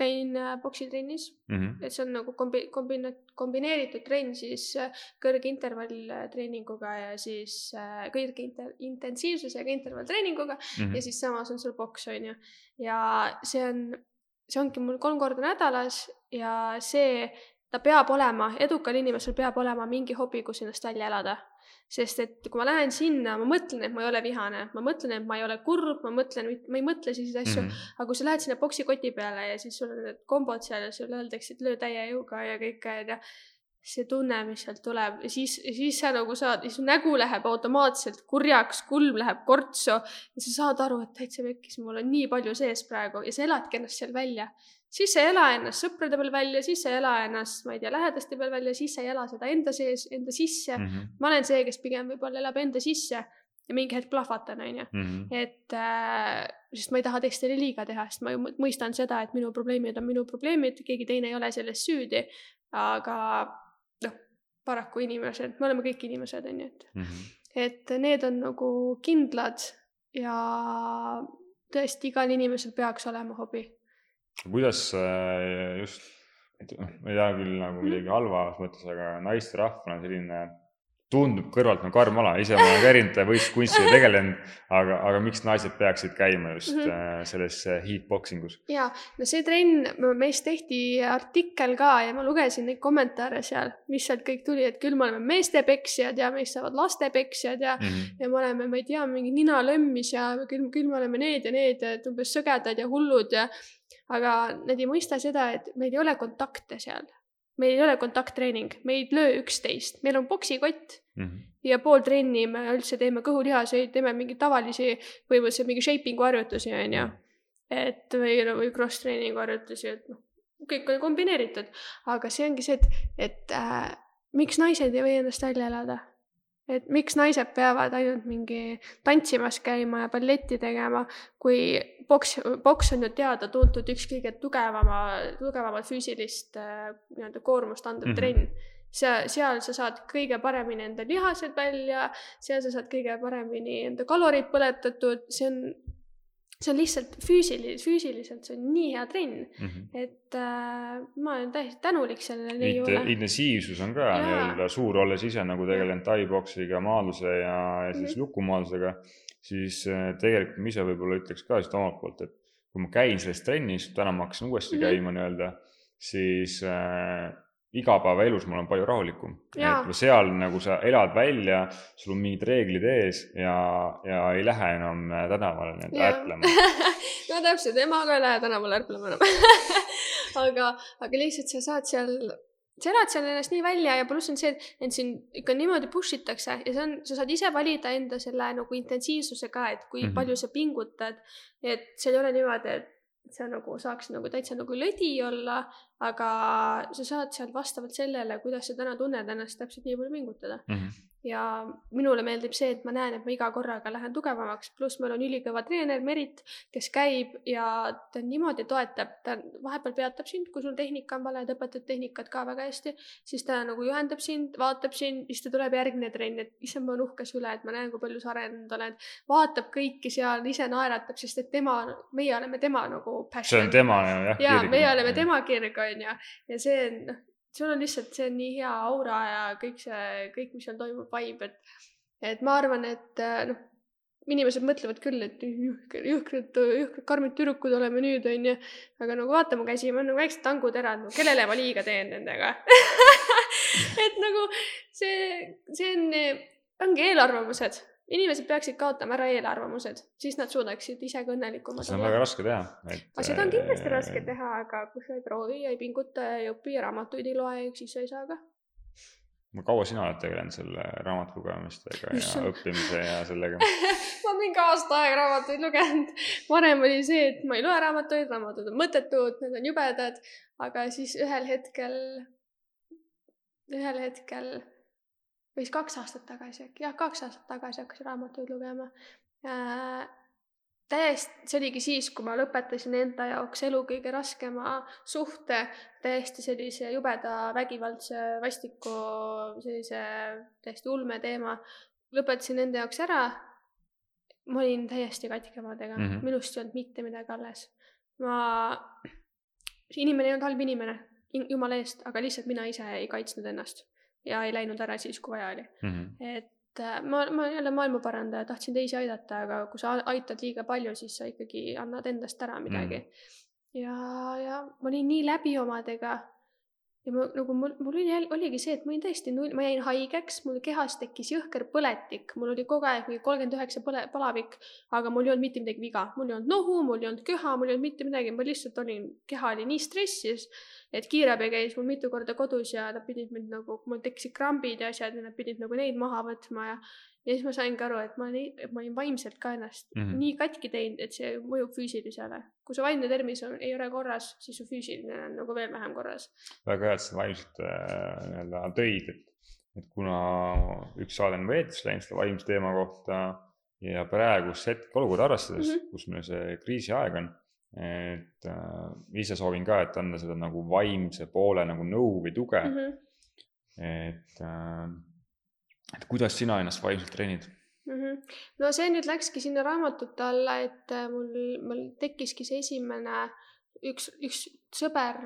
käin poksitrennis mm, -hmm. et see on nagu kombi-, kombina-, kombineeritud trenn siis äh, kõrge intervalltreeninguga ja siis äh, kõrge inter-, intensiivsusega intervalltreeninguga mm -hmm. ja siis samas on sul poks, on ju. ja see on, see ongi mul kolm korda nädalas ja see, ta peab olema, edukal inimesel peab olema mingi hobi, kus ennast välja elada sest et kui ma lähen sinna, ma mõtlen, et ma ei ole vihane, ma mõtlen, et ma ei ole kurb, ma mõtlen, ma ei mõtle selliseid asju. Mm, -hmm. aga kui sa lähed sinna poksikoti peale ja siis sul on need kombod seal ja sulle öeldakse, et löö täie jõuga ja kõike, onju see tunne, mis sealt tuleb siis, siis sa nagu saad, siis nägu läheb automaatselt kurjaks, kulm läheb kortsu ja sa saad aru, et täitsa pekkis, mul on nii palju sees praegu ja sa eladki ennast seal välja siis sa ei ela ennast sõprade peal välja, siis sa ei ela ennast, ma ei tea, lähedaste peal välja, siis sa ei ela seda enda sees, enda sisse mm. -hmm. ma olen see, kes pigem võib-olla elab enda sisse ja mingi hetk plahvatan, onju. Mhm. et äh, sest ma ei taha teistele liiga teha, sest ma ju mõistan seda, et minu probleemid on minu probleemid, keegi teine ei ole selles süüdi. aga paraku inimesed, me oleme kõik inimesed, onju, et mm, -hmm. et need on nagu kindlad ja tõesti, igal inimesel peaks olema hobi kuidas just, noh, ma ei tea küll nagu midagi halvas mõttes, aga naisterahvana selline tundub kõrvalt nagu karm ala, ise ma olen ka erinevate võistluskunstidega (laughs) tegelenud, aga, aga miks naised peaksid käima just mm -hmm. selles heatboxing us? ja, no see trenn, meist tehti artikkel ka ja ma lugesin neid kommentaare seal, mis sealt kõik tuli, et küll me oleme meestepeksjad ja meist saavad lastepeksjad ja mm, -hmm. ja me oleme, ma ei tea, mingi ninalömmis ja küll, küll me oleme need ja need, et umbes sõgedad ja hullud ja aga nad ei mõista seda, et meil ei ole kontakte seal meil ei ole kontakttreening, me ei löö üksteist, meil on poksikott mm -hmm. ja pool trenni me üldse teeme kõhulihaseid, teeme mingeid tavalisi, põhimõtteliselt mingi shaping'u harjutusi, on ju. et või, või cross-training harjutusi, et noh, kõik on kombineeritud, aga see ongi see, et, et äh, miks naised ei või ennast välja elada et miks naised peavad ainult mingi tantsimas käima ja balletti tegema, kui poks, poks on ju teada-tuntud üks kõige tugevama, tugevamat füüsilist äh, nii-öelda koormust andev mm -hmm. trenn. seal, seal sa saad kõige paremini enda lihased välja, seal sa saad kõige paremini enda kalorid põletatud, see on see on lihtsalt füüsiliselt, füüsiliselt see on nii hea trenn mm, -hmm. et äh, ma olen täiesti tänulik sellele neiule. intensiivsus on ka nii-öelda suur, olles ise nagu tegelenud tai-poksiga, maadluse ja, ja siis mm -hmm. lukumaadlusega, siis äh, tegelikult ma ise võib-olla ütleks ka siit omalt poolt, et kui ma käin selles trennis, täna ma hakkasin uuesti mm -hmm. käima nii-öelda, siis äh, igapäevaelus ma olen palju rahulikum. et seal nagu sa elad välja, sul on mingid reeglid ees ja, ja ei lähe enam tänavale nii-öelda ärplema (laughs) no täpselt, ema ka ei lähe tänavale ärplema enam (laughs) aga, aga lihtsalt sa saad seal, sa elad seal ennast nii välja ja pluss on see, et sind ikka niimoodi push itakse ja see on, sa saad ise valida enda selle nagu intensiivsuse ka, et kui mm -hmm. palju sa pingutad. et seal ei ole niimoodi, et sa nagu saaks nagu täitsa nagu lõdi olla, aga sa saad seal vastavalt sellele, kuidas sa täna tunned ennast, täpselt nii palju pingutada mm. -hmm. Ja minule meeldib see, et ma näen, et ma iga korraga lähen tugevamaks, pluss meil on ülikõva treener Merit, kes käib ja ta niimoodi toetab, ta vahepeal peatab sind, kui sul tehnika on vale, ta õpetab tehnikat ka väga hästi, siis ta nagu juhendab sind, vaatab sind, siis ta tuleb järgmine trenn, et issand, ma olen uhke su üle, et ma näen, kui palju sa arenenud oled. vaatab kõiki seal, ise naeratab, sest et tema, meie oleme tema nagu. see on tema jah. ja meie oleme tema kirg, on ju, ja see on, noh sul on lihtsalt, see on nii hea aura ja kõik see, kõik, mis seal toimub, vibe, et, et ma arvan, et äh, noh, inimesed mõtlevad küll, et jõhkrad, jõhkrad, jõhkrad karmid tüdrukud oleme nüüd, onju. aga nagu vaata mu käsi, ma olen nagu väiksed tanguterad, no kellele ma liiga teen nendega (laughs) et nagu see, see on, ongi eelarvamused inimesed peaksid kaotama ära eelarvamused, siis nad suudaksid ise ka õnnelikumad olla. seda on väga raske teha et.... aga seda on kindlasti äh, raske teha, aga kui sa ei proovi ja ei pinguta ja ei õpi ja raamatuid ei loe, siis sa ei saa ka. no kaua sina oled tegelenud selle raamatu lugemistega ja õppimise ja sellega (laughs) ma olen mingi aasta aega raamatuid lugenud. varem oli see, et ma ei loe raamatuid, raamatud on mõttetud, need on jubedad, aga siis ühel hetkel, ühel hetkel või siis kaks aastat tagasi äkki, jah, kaks aastat tagasi hakkasin raamatuid lugema äh,. täiesti, see oligi siis, kui ma lõpetasin enda jaoks elu kõige raskema suhte, täiesti sellise jubeda, vägivaldse, vastiku, sellise täiesti ulme teema. lõpetasin enda jaoks ära. ma olin täiesti katki omadega mm, -hmm. minust ei olnud mitte midagi alles. ma, inimene ei olnud halb inimene, jumala eest, aga lihtsalt mina ise ei kaitsnud ennast ja ei läinud ära siis, kui vaja oli mm. -hmm. et äh, ma, ma jälle maailmaparandaja, tahtsin teisi aidata, aga kui sa aitad liiga palju, siis sa ikkagi annad endast ära midagi mm. -hmm. ja, ja ma olin nii läbi omadega ja ma nagu mul, mul oli, oligi see, et ma olin täiesti null, ma jäin haigeks, mul kehas tekkis jõhker põletik, mul oli kogu aeg mingi kolmkümmend üheksa põle, palavik, aga mul ei olnud mitte midagi viga, mul ei olnud nohu, mul ei olnud köha, mul ei olnud mitte midagi, ma lihtsalt olin, keha oli nii stressis et kiirabi käis mul mitu korda kodus ja nad pidid mind nagu, mul tekkisid krambid ja asjad ja nad pidid nagu neid maha võtma ja ja siis ma saingi aru, et ma olin, ma olin vaimselt ka ennast mm -hmm. nii katki teinud, et see mõjub füüsilisele. kui su vaimne tervis on, ei ole korras, siis su füüsiline on nagu veel vähem korras. väga hea, et sa vaimselt äh, nii-öelda tõid, et, et kuna üks saade on veetus läinud selle vaimse teema kohta ja praegust hetkeolukorda arvestades mm, -hmm. kus meil see kriisiaeg on et äh, ise soovin ka, et anda seda nagu vaimse poole nagu nõu või tuge mm. -hmm. et äh,, et kuidas sina ennast vaimselt treenid mm? -hmm. no see nüüd läkski sinna raamatute alla, et äh, mul, mul tekkiski see esimene, üks, üks sõber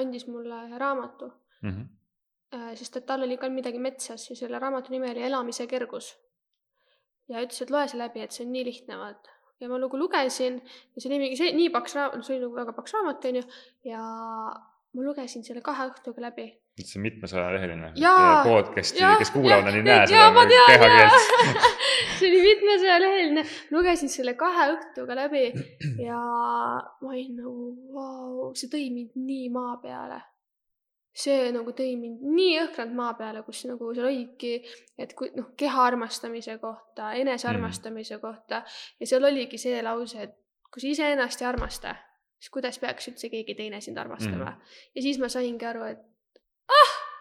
andis mulle raamatu mm. -hmm. sest et tal oli ka midagi metsas ja selle raamatu nimi oli Elamise kergus. ja ütles, et loe see läbi, et see on nii lihtne, vaata ja ma nagu lugesin ja see oli mingi see nii paks raamat, see oli nagu väga paks raamat onju ja ma lugesin selle kahe õhtuga läbi. See on mitmesajaleheline podcast'i, kes kuulavad, nad ei näe seda kehakeelt. (laughs) See oli mitmesajaleheline, lugesin selle kahe õhtuga läbi ja ma olin nagu vau, see tõi mind nii maa peale. See nagu tõi mind nii jõhkralt maa peale, kus nagu seal olidki, et kui noh, keha armastamise kohta, enesearmastamise mm. kohta. Ja seal oligi see lause, et kui sa iseennast ei armasta, siis kuidas peaks üldse keegi teine sind armastama? Mm.. ja siis ma saingi aru, et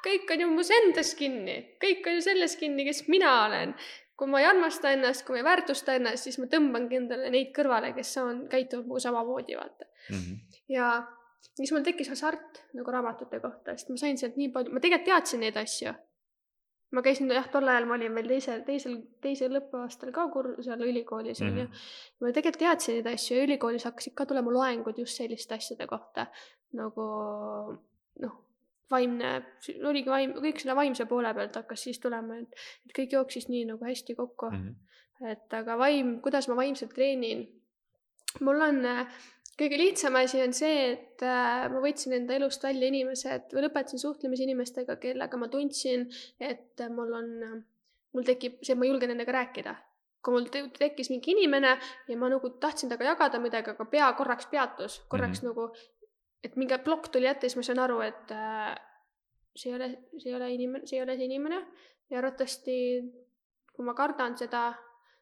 kõik on ju mus endas kinni, kõik on ju selles kinni, kes mina olen. kui ma ei armasta ennast, kui ma ei väärtusta ennast, siis ma tõmbangi endale neid kõrvale, kes on, käituvad minuga samamoodi, vaata mm. -hmm. ja siis mul tekkis hasart nagu raamatute kohta, sest ma sain sealt nii palju, ma tegelikult teadsin neid asju. ma käisin jah, tol ajal ma olin veel teisel, teisel, teisel õppeaastal ka kur-, seal ülikoolis onju mm -hmm.. ma tegelikult teadsin neid asju ja ülikoolis hakkasid ka tulema loengud just selliste asjade kohta nagu noh, vaimne, oligi vaim, kõik selle vaimse poole pealt hakkas siis tulema, et, et kõik jooksis nii nagu hästi kokku mm. -hmm. et aga vaim, kuidas ma vaimselt treenin mul on äh, kõige lihtsam asi on see, et äh, ma võtsin enda elust välja inimesed või lõpetasin suhtlemise inimestega, kellega ma tundsin, et mul on, mul tekib see, ma julgen nendega rääkida. kui mul tekkis mingi inimene ja ma nagu tahtsin temaga jagada midagi, aga pea korraks peatus, korraks mm -hmm. nagu, et mingi plokk tuli ette, siis ma sain aru, et äh, see ei ole, see ei ole inimene, see ei ole see inimene ja arvatavasti kui ma kardan seda,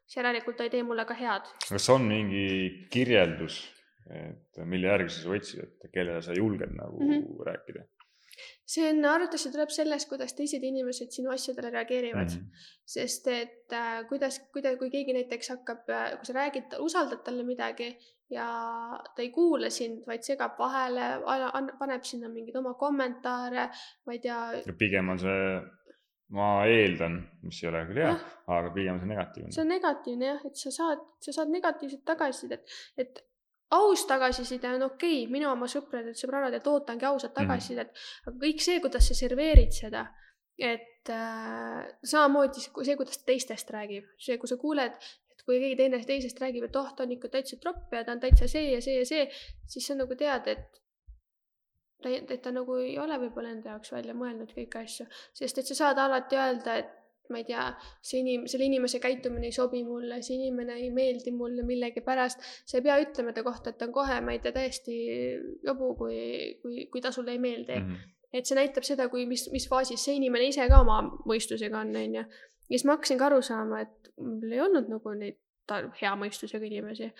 siis järelikult ta ei tee mulle ka head. kas on mingi kirjeldus et mille järgi sa võtsid, et kellele sa julged nagu mm -hmm. rääkida? See on, arvatavasti tuleb sellest, kuidas teised inimesed sinu asjadele reageerivad mm. -hmm. sest et äh, kuidas, kuida-, kui keegi näiteks hakkab äh,, kui sa räägid, usaldad talle midagi ja ta ei kuula sind, vaid segab vahele, paneb sinna mingeid oma kommentaare, ma ei tea. pigem on see, ma eeldan, mis ei ole küll hea, aga pigem on see negatiivne. see on negatiivne jah, et sa saad, sa saad negatiivset tagasisidet, et aus tagasiside on okei okay., mina oma sõpradelt, sõbrannadelt ootangi ausat mhm. tagasisidet mm, -hmm. aga kõik see, kuidas sa serveerid seda, et äh, samamoodi see, kuidas ta teistest räägib, see, kui sa kuuled, et kui keegi teine teisest räägib, et oh, ta on ikka täitsa tropp ja ta on täitsa see ja see ja see, siis sa nagu tead, et ta, et ta nagu ei ole võib-olla enda jaoks välja mõelnud kõiki asju, sest et sa saad alati öelda, et ma ei tea, see inim-, selle inimese käitumine ei sobi mulle, see inimene ei meeldi mulle millegipärast. sa ei pea ütlema ta kohta, et ta on kohe, ma ei tea, täiesti jobu, kui, kui, kui ta sulle ei meeldi mm. -hmm. et see näitab seda, kui, mis, mis faasis see inimene ise ka oma mõistusega on, on ju. ja siis ma hakkasin ka aru saama, et mul ei olnud nagu neid hea mõistusega inimesi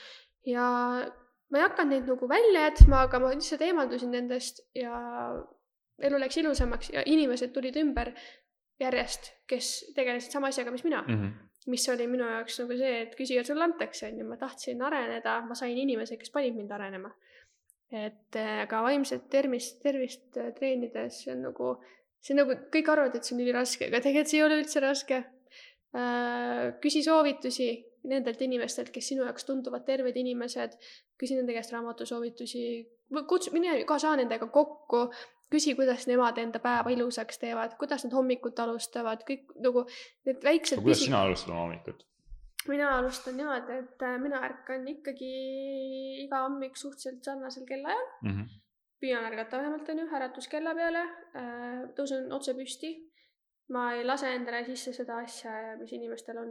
ja ma ei hakanud neid nagu välja jätma, aga ma lihtsalt eemaldusin nendest ja elu läks ilusamaks ja inimesed tulid ümber järjest, kes tegelesid sama asjaga, mis mina mm. -hmm. mis oli minu jaoks nagu see, et küsija sulle antakse, on ju, ma tahtsin areneda, ma sain inimese, kes panid mind arenema. et aga vaimset tervist, tervist äh, treenides see on nagu, see on nagu, kõik arvavad, et see on üliraske, aga tegelikult see ei ole üldse raske. Äh, küsi soovitusi nendelt inimestelt, kes sinu jaoks tunduvad terved inimesed, küsi nende käest raamatusoovitusi, kutsu, mine ka saa nendega kokku, küsi, kuidas nemad enda päeva ilusaks teevad, kuidas nad hommikut alustavad, kõik nagu need väiksed. kuidas küsi... sina alustad oma hommikut? mina alustan niimoodi, et äh, mina ärkan ikkagi iga hommik suhteliselt sarnasel kellaajal mm. -hmm. püüan ärgata vähemalt onju äratuskella peale, äh, tõusen otse püsti. ma ei lase endale sisse seda asja, mis inimestel on.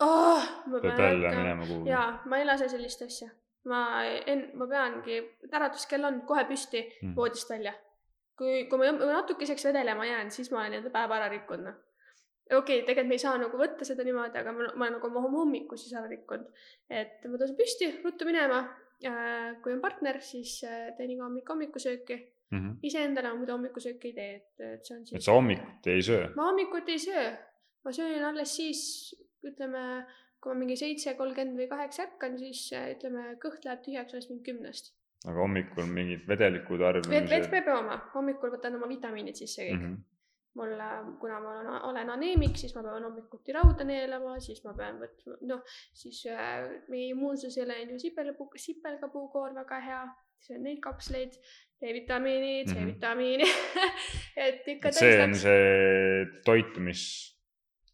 Oh, peab jälle minema kuhugi. jaa, ma ei lase sellist asja ma en-, ma peangi, äratuskell on kohe püsti mm. voodist välja kui, kui ma, natukeseks vedelema jään, siis ma olen enda päeva ära rikkunud, noh. okei okay,, tegelikult me ei saa nagu võtta seda niimoodi, aga ma, ma nagu oma hommiku siis ära rikkunud. et ma tõusen püsti, ruttu minema. kui on partner, siis äh, teen iga hommik hommikusööki mm -hmm.. iseendale ma muidu hommikusööki ei tee, et, et see on siis. et sa hommikuti ei söö? ma hommikuti ei söö, ma söön alles siis, ütleme, kui ma mingi seitse kolmkümmend või kaheksa ärkan, siis äh, ütleme, kõht läheb tühjaks alles mingi kümnest aga hommikul mingid vedelikud tarbimise? vett peab jooma, hommikul võtan oma vitamiinid sisse kõik mm. -hmm. mul, kuna ma olen, olen aneemik, siis ma pean hommikuti rauda neelama, siis ma pean võtma, noh, siis äh, meie immuunsusele on ju sipelgapuu, sipelgapuukoor väga hea, söön neid kapsleid, D-vitamiini, C-vitamiini mm, -hmm. (laughs) et ikka. see on see toitumis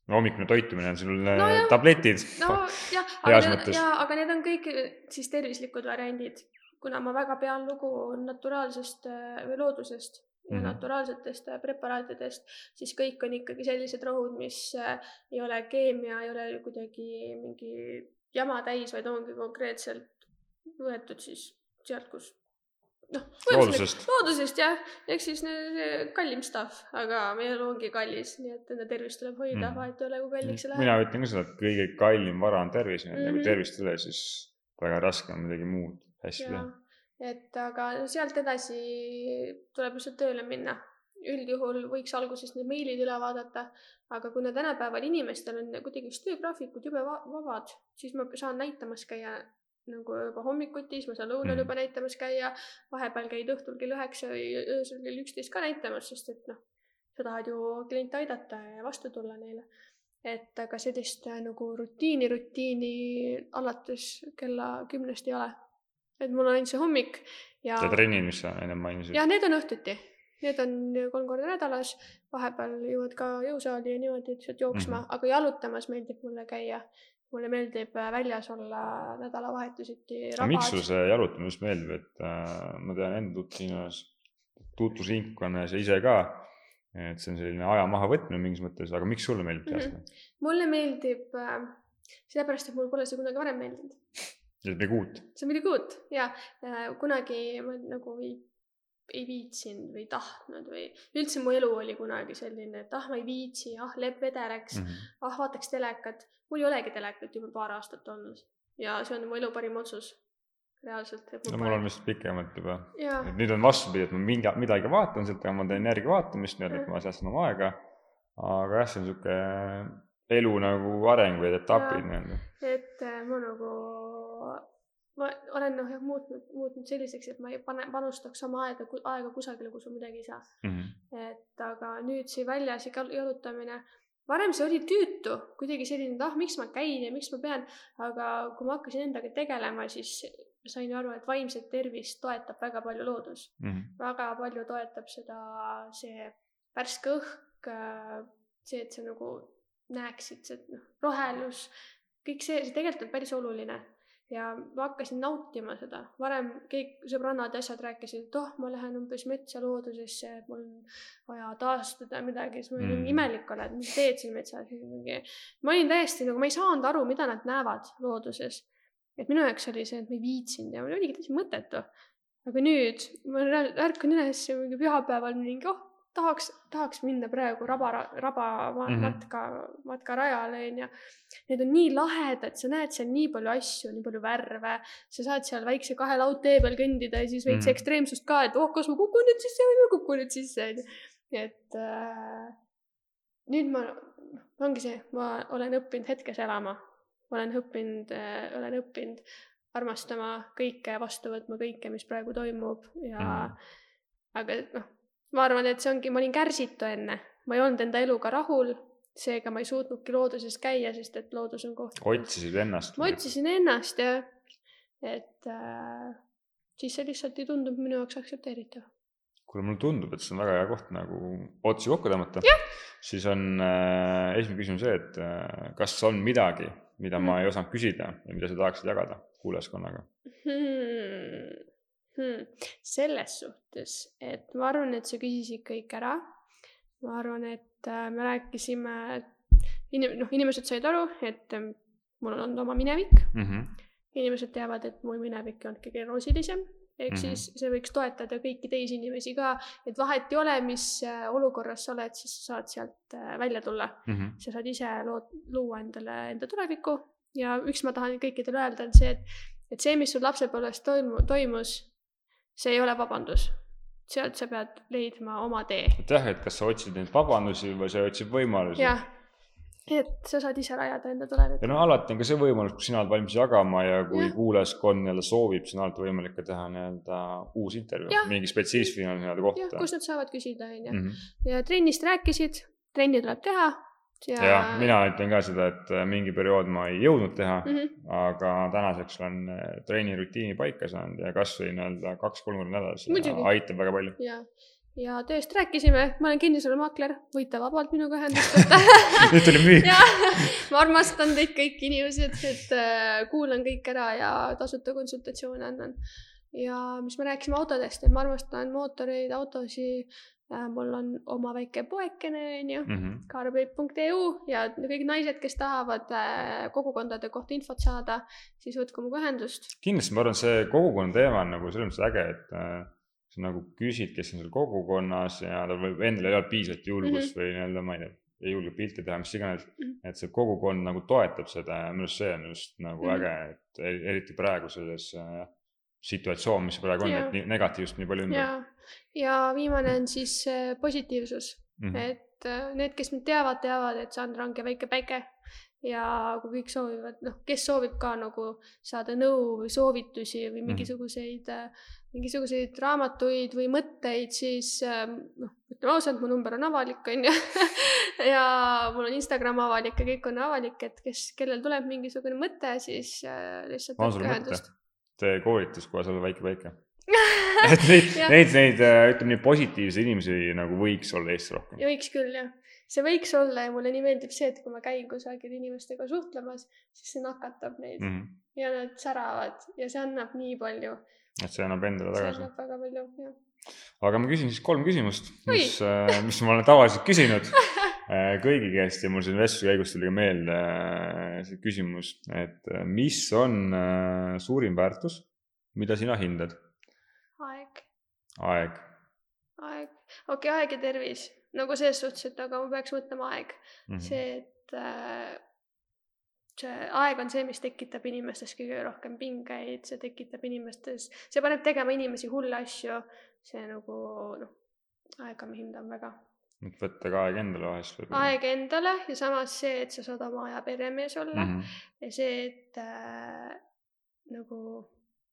no hommikune toitumine on sul no, jah. tabletid. nojah, aga, ja, aga need on kõik siis tervislikud variandid kuna ma väga pean lugu naturaalsest äh, või loodusest ja mm -hmm. naturaalsetest äh, preparaatidest, siis kõik on ikkagi sellised rohud, mis äh, ei ole keemia, ei ole kuidagi mingi jama täis, vaid ongi konkreetselt võetud siis sealt, kus noh, loodusest, loodusest jah, ehk siis kallim stuff, aga meie elu ongi kallis, nii et enda tervist tuleb hoida mm., vahet ei ole, kui kalliks see läheb. mina ütlen ka seda, et kõige kallim vara on tervis, nii et mm -hmm. kui tervist ei ole, siis väga raske on midagi muud hästi et aga sealt edasi tuleb lihtsalt tööle minna. üldjuhul võiks alguses need meilid üle vaadata, aga kuna tänapäeval inimestel on kuidagi töögraafikud jube vabad, siis ma saan näitamas käia nagu juba hommikuti, siis ma saan lõunal mm. juba näitamas käia, vahepeal käid õhtul kell üheksa või öösel kell üksteist ka näitamas, sest et noh, sa tahad ju kliente aidata ja vastu tulla neile. et aga sellist nagu rutiini, rutiini alates kella kümnest ei ole et mul on ainult see hommik ja. ja trennid, mis sa ennem mainisid? jah, need on õhtuti, need on kolm korda nädalas, vahepeal jõuad ka jõusaali ja niimoodi lihtsalt jooksma mm, -hmm. aga jalutamas meeldib mulle käia. mulle meeldib äh, väljas olla nädalavahetuseti. miks sulle see jalutamine just meeldib, et äh, ma tean enda tutvusringkonnas, tutvusringkonnas ja ise ka, et see on selline aja mahavõtmine mingis mõttes, aga miks sulle meeldib teha seda mm -hmm.? mulle meeldib äh, sellepärast, et mul pole see kunagi varem meeldinud see on midagi uut. see on midagi uut ja kunagi ma nagu ei, ei viitsinud või tahtnud või üldse mu elu oli kunagi selline, et ah, ma ei viitsi, ah, vedeleks mm, -hmm. ah, vaataks telekat. mul ei olegi telekat juba paar aastat olnud ja see on mu elu parim otsus. reaalselt. no mul on vist pikemalt juba, et nüüd on vastupidi, et ma mingi, midagi vaatan sealt, aga ma teen järgi vaatamist nii-öelda, et ma säästan oma aega. aga jah, see on sihuke elu nagu areng või etapid nii-öelda. et äh, ma nagu, ma olen noh jah muutnud, muutnud selliseks, et ma ei pane, panustaks oma aega, aega kusagile, kus ma midagi ei saa. Mhm. et aga nüüd see väljas jal- jalutamine, varem see oli tüütu, kuidagi selline, et ah, miks ma käin ja miks ma pean, aga kui ma hakkasin endaga tegelema, siis sain aru, et vaimset tervist toetab väga palju loodus. Mhm. väga palju toetab seda see värske õhk, see, et sa nagu näeksid see noh, rohelus, kõik see, see tegelikult on päris oluline ja ma hakkasin nautima seda, varem kõik sõbrannad ja asjad rääkisid, et oh, ma lähen umbes metsa loodusesse, et mul on vaja taastada midagi, siis ma olin Mm. imelik oled, mis teed siin metsas, mingi. ma olin täiesti nagu, ma ei saanud aru, mida nad näevad looduses. et minu jaoks oli see, et ma ei viitsinud ja mul oligi täitsa mõttetu. aga nüüd ma ärkan üles mingi pühapäeval mingi oh, tahaks, tahaks minna praegu raba, raba ma- Mhm. matka, matkarajale onju. Need on nii lahedad, sa näed seal nii palju asju, nii palju värve, sa saad seal väikse kahe laudtee peal kõndida ja siis veits Mhm. ekstreemsust ka, et oh, kas ma kukun nüüd sisse või ma ei kuku nüüd sisse onju. et äh, nüüd ma, ongi see, ma olen õppinud hetkes elama, olen õppinud äh,, olen õppinud armastama kõike, vastu võtma kõike, mis praegu toimub ja Mhm. aga noh, ma arvan, et see ongi, ma olin kärsitu enne, ma ei olnud enda eluga rahul, seega ma ei suutnudki looduses käia, sest et loodus on koht. otsisid ennast. ma otsisin ennast ja et äh, siis see lihtsalt ei tundunud minu jaoks aktsepteeritav. kuule, mulle tundub, et see on väga hea koht nagu otsi kokku tõmmata. siis on äh, esimene küsimus see, et äh, kas on midagi, mida ma Mhm. ei osanud küsida ja mida sa tahaksid jagada kuulajaskonnaga? hmm.. Hmm. selles suhtes, et ma arvan, et sa küsisid kõik ära. ma arvan, et äh, me rääkisime, inim-, noh, inimesed said aru, et ähm, mul on olnud oma minevik. Mhm. inimesed teavad, et mu minevik olnud kõige roosilisem. ehk Mhm. siis see võiks toetada kõiki teisi inimesi ka, et vahet ei ole, mis äh, olukorras sa oled, siis sa saad sealt äh, välja tulla. Mhm. sa saad ise lood-, luua endale enda tulevikku ja üks ma tahan kõikidele öelda, on see, et, et see, mis sul lapsepõlves toimu-, toimus, see ei ole vabandus. sealt sa pead leidma oma tee. jah, et kas sa otsid neid vabandusi või sa otsid võimalusi. jah, et sa saad ise rajada enda ja tulevikku. no alati on ka see võimalus, kui sina oled valmis jagama ja kui Jah. kuulajaskond nii-öelda soovib, siis on alati võimalik ka teha nii-öelda uus intervjuu mingi spetsiifiline nii-öelda kohta. kus nad saavad küsida, onju. Mhm. ja trennist rääkisid, trenni tuleb teha ja. jah, mina ütlen ka seda, et äh, mingi periood ma ei jõudnud teha mm, mm. -hmm. aga tänaseks olen äh, treenirutiini paika saanud ja kasvõi nii-öelda kaks-kolm korda nädalas aitab väga palju. ja, ja tööst rääkisime, ma olen kinnisvaramaakler, võite vabalt minuga ühendust võtta (laughs) nüüd tuli müük. ja ma armastan teid kõiki inimesed, et äh, kuulan kõik ära ja tasuta konsultatsioone annan. Ja mis me rääkisime autodest, et ma armastan mootoreid, autosid äh,. mul on oma väike poekene, onju, Mhm. carbabe.eu ja kõik naised, kes tahavad äh, kogukondade kohta infot saada, siis võtke minuga ühendust. kindlasti ma arvan, see kogukonna teema on nagu selles mõttes äge, et äh, sa nagu küsid, kes on seal kogukonnas ja tal võib endal ei ole piisavalt julgust mm -hmm. või nii-öelda, ma ei tea, ei julge pilte teha, mis iganes mm. -hmm. et see kogukond nagu toetab seda ja minu arust see on just nagu mm. -hmm. äge, et e- eriti praegu selles äh, situatsioon, mis praegu on, et negatiivsust nii palju ümber ja, viimane on siis äh, positiivsus. mm. -hmm. et äh, need, kes mind teavad, teavad, et Sandra ongi väike päike ja kui kõik soovivad, noh, kes soovib ka nagu saada nõu või soovitusi või Mhm. mingisuguseid mm, -hmm. mingisuguseid raamatuid või mõtteid, siis ähm, noh, ütleme ausalt, mu number on avalik, on ju. (laughs) ja mul on Instagram avalik ja kõik on avalik, et kes, kellel tuleb mingisugune mõte, siis lihtsalt on sul mõte ühendust., tee koolitus, kohe sa oled väike päike. (laughs) et neid neid, neid äh, ütleme nii positiivseid inimesi nagu võiks olla Eestis rohkem. võiks küll jah, see võiks olla ja mulle nii meeldib see, et kui ma käin kusagil inimestega suhtlemas, siis see nakatab neid mm. Mm -hmm. ja nad säravad ja see annab nii palju, et see annab endale see tagasi. annab väga palju, jah. aga ma küsin siis kolm küsimust, mis, mis ma olen tavaliselt küsinud (laughs) kõigi käest ja mul siin vestluse käigus tuli ka meelde äh, see küsimus, et äh, mis on äh, suurim väärtus, mida sina hindad? aeg, aeg. aeg, okei okay,, aeg ja tervis nagu selles suhtes, et aga ma peaks mõtlema aeg, Mhm. see, et äh, see aeg on see, mis tekitab inimestes kõige rohkem pingeid, see tekitab inimestes, see paneb tegema inimesi hulle asju, see nagu noh, aega ma hindan väga. Et võtta ka aeg endale vahest võib-olla. aeg endale ja samas see, et sa saad oma aja peremees olla mm -hmm. ja see, et äh, nagu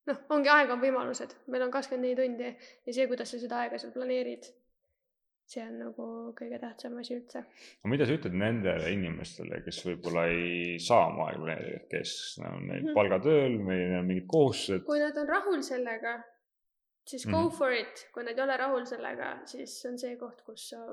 noh, ongi aeg on võimalused, meil on kakskümmend neli tundi ja see, kuidas sa seda aega seal planeerid see on nagu kõige tähtsam asi üldse. aga mida sa ütled nendele inimestele, kes võib-olla ei saa oma aega planeerida, kes on neil mm -hmm. palgatööl või neil on mingid kohustused? kui nad on rahul sellega, siis go mm for it, kui nad ei ole rahul sellega, siis on see koht, kus sa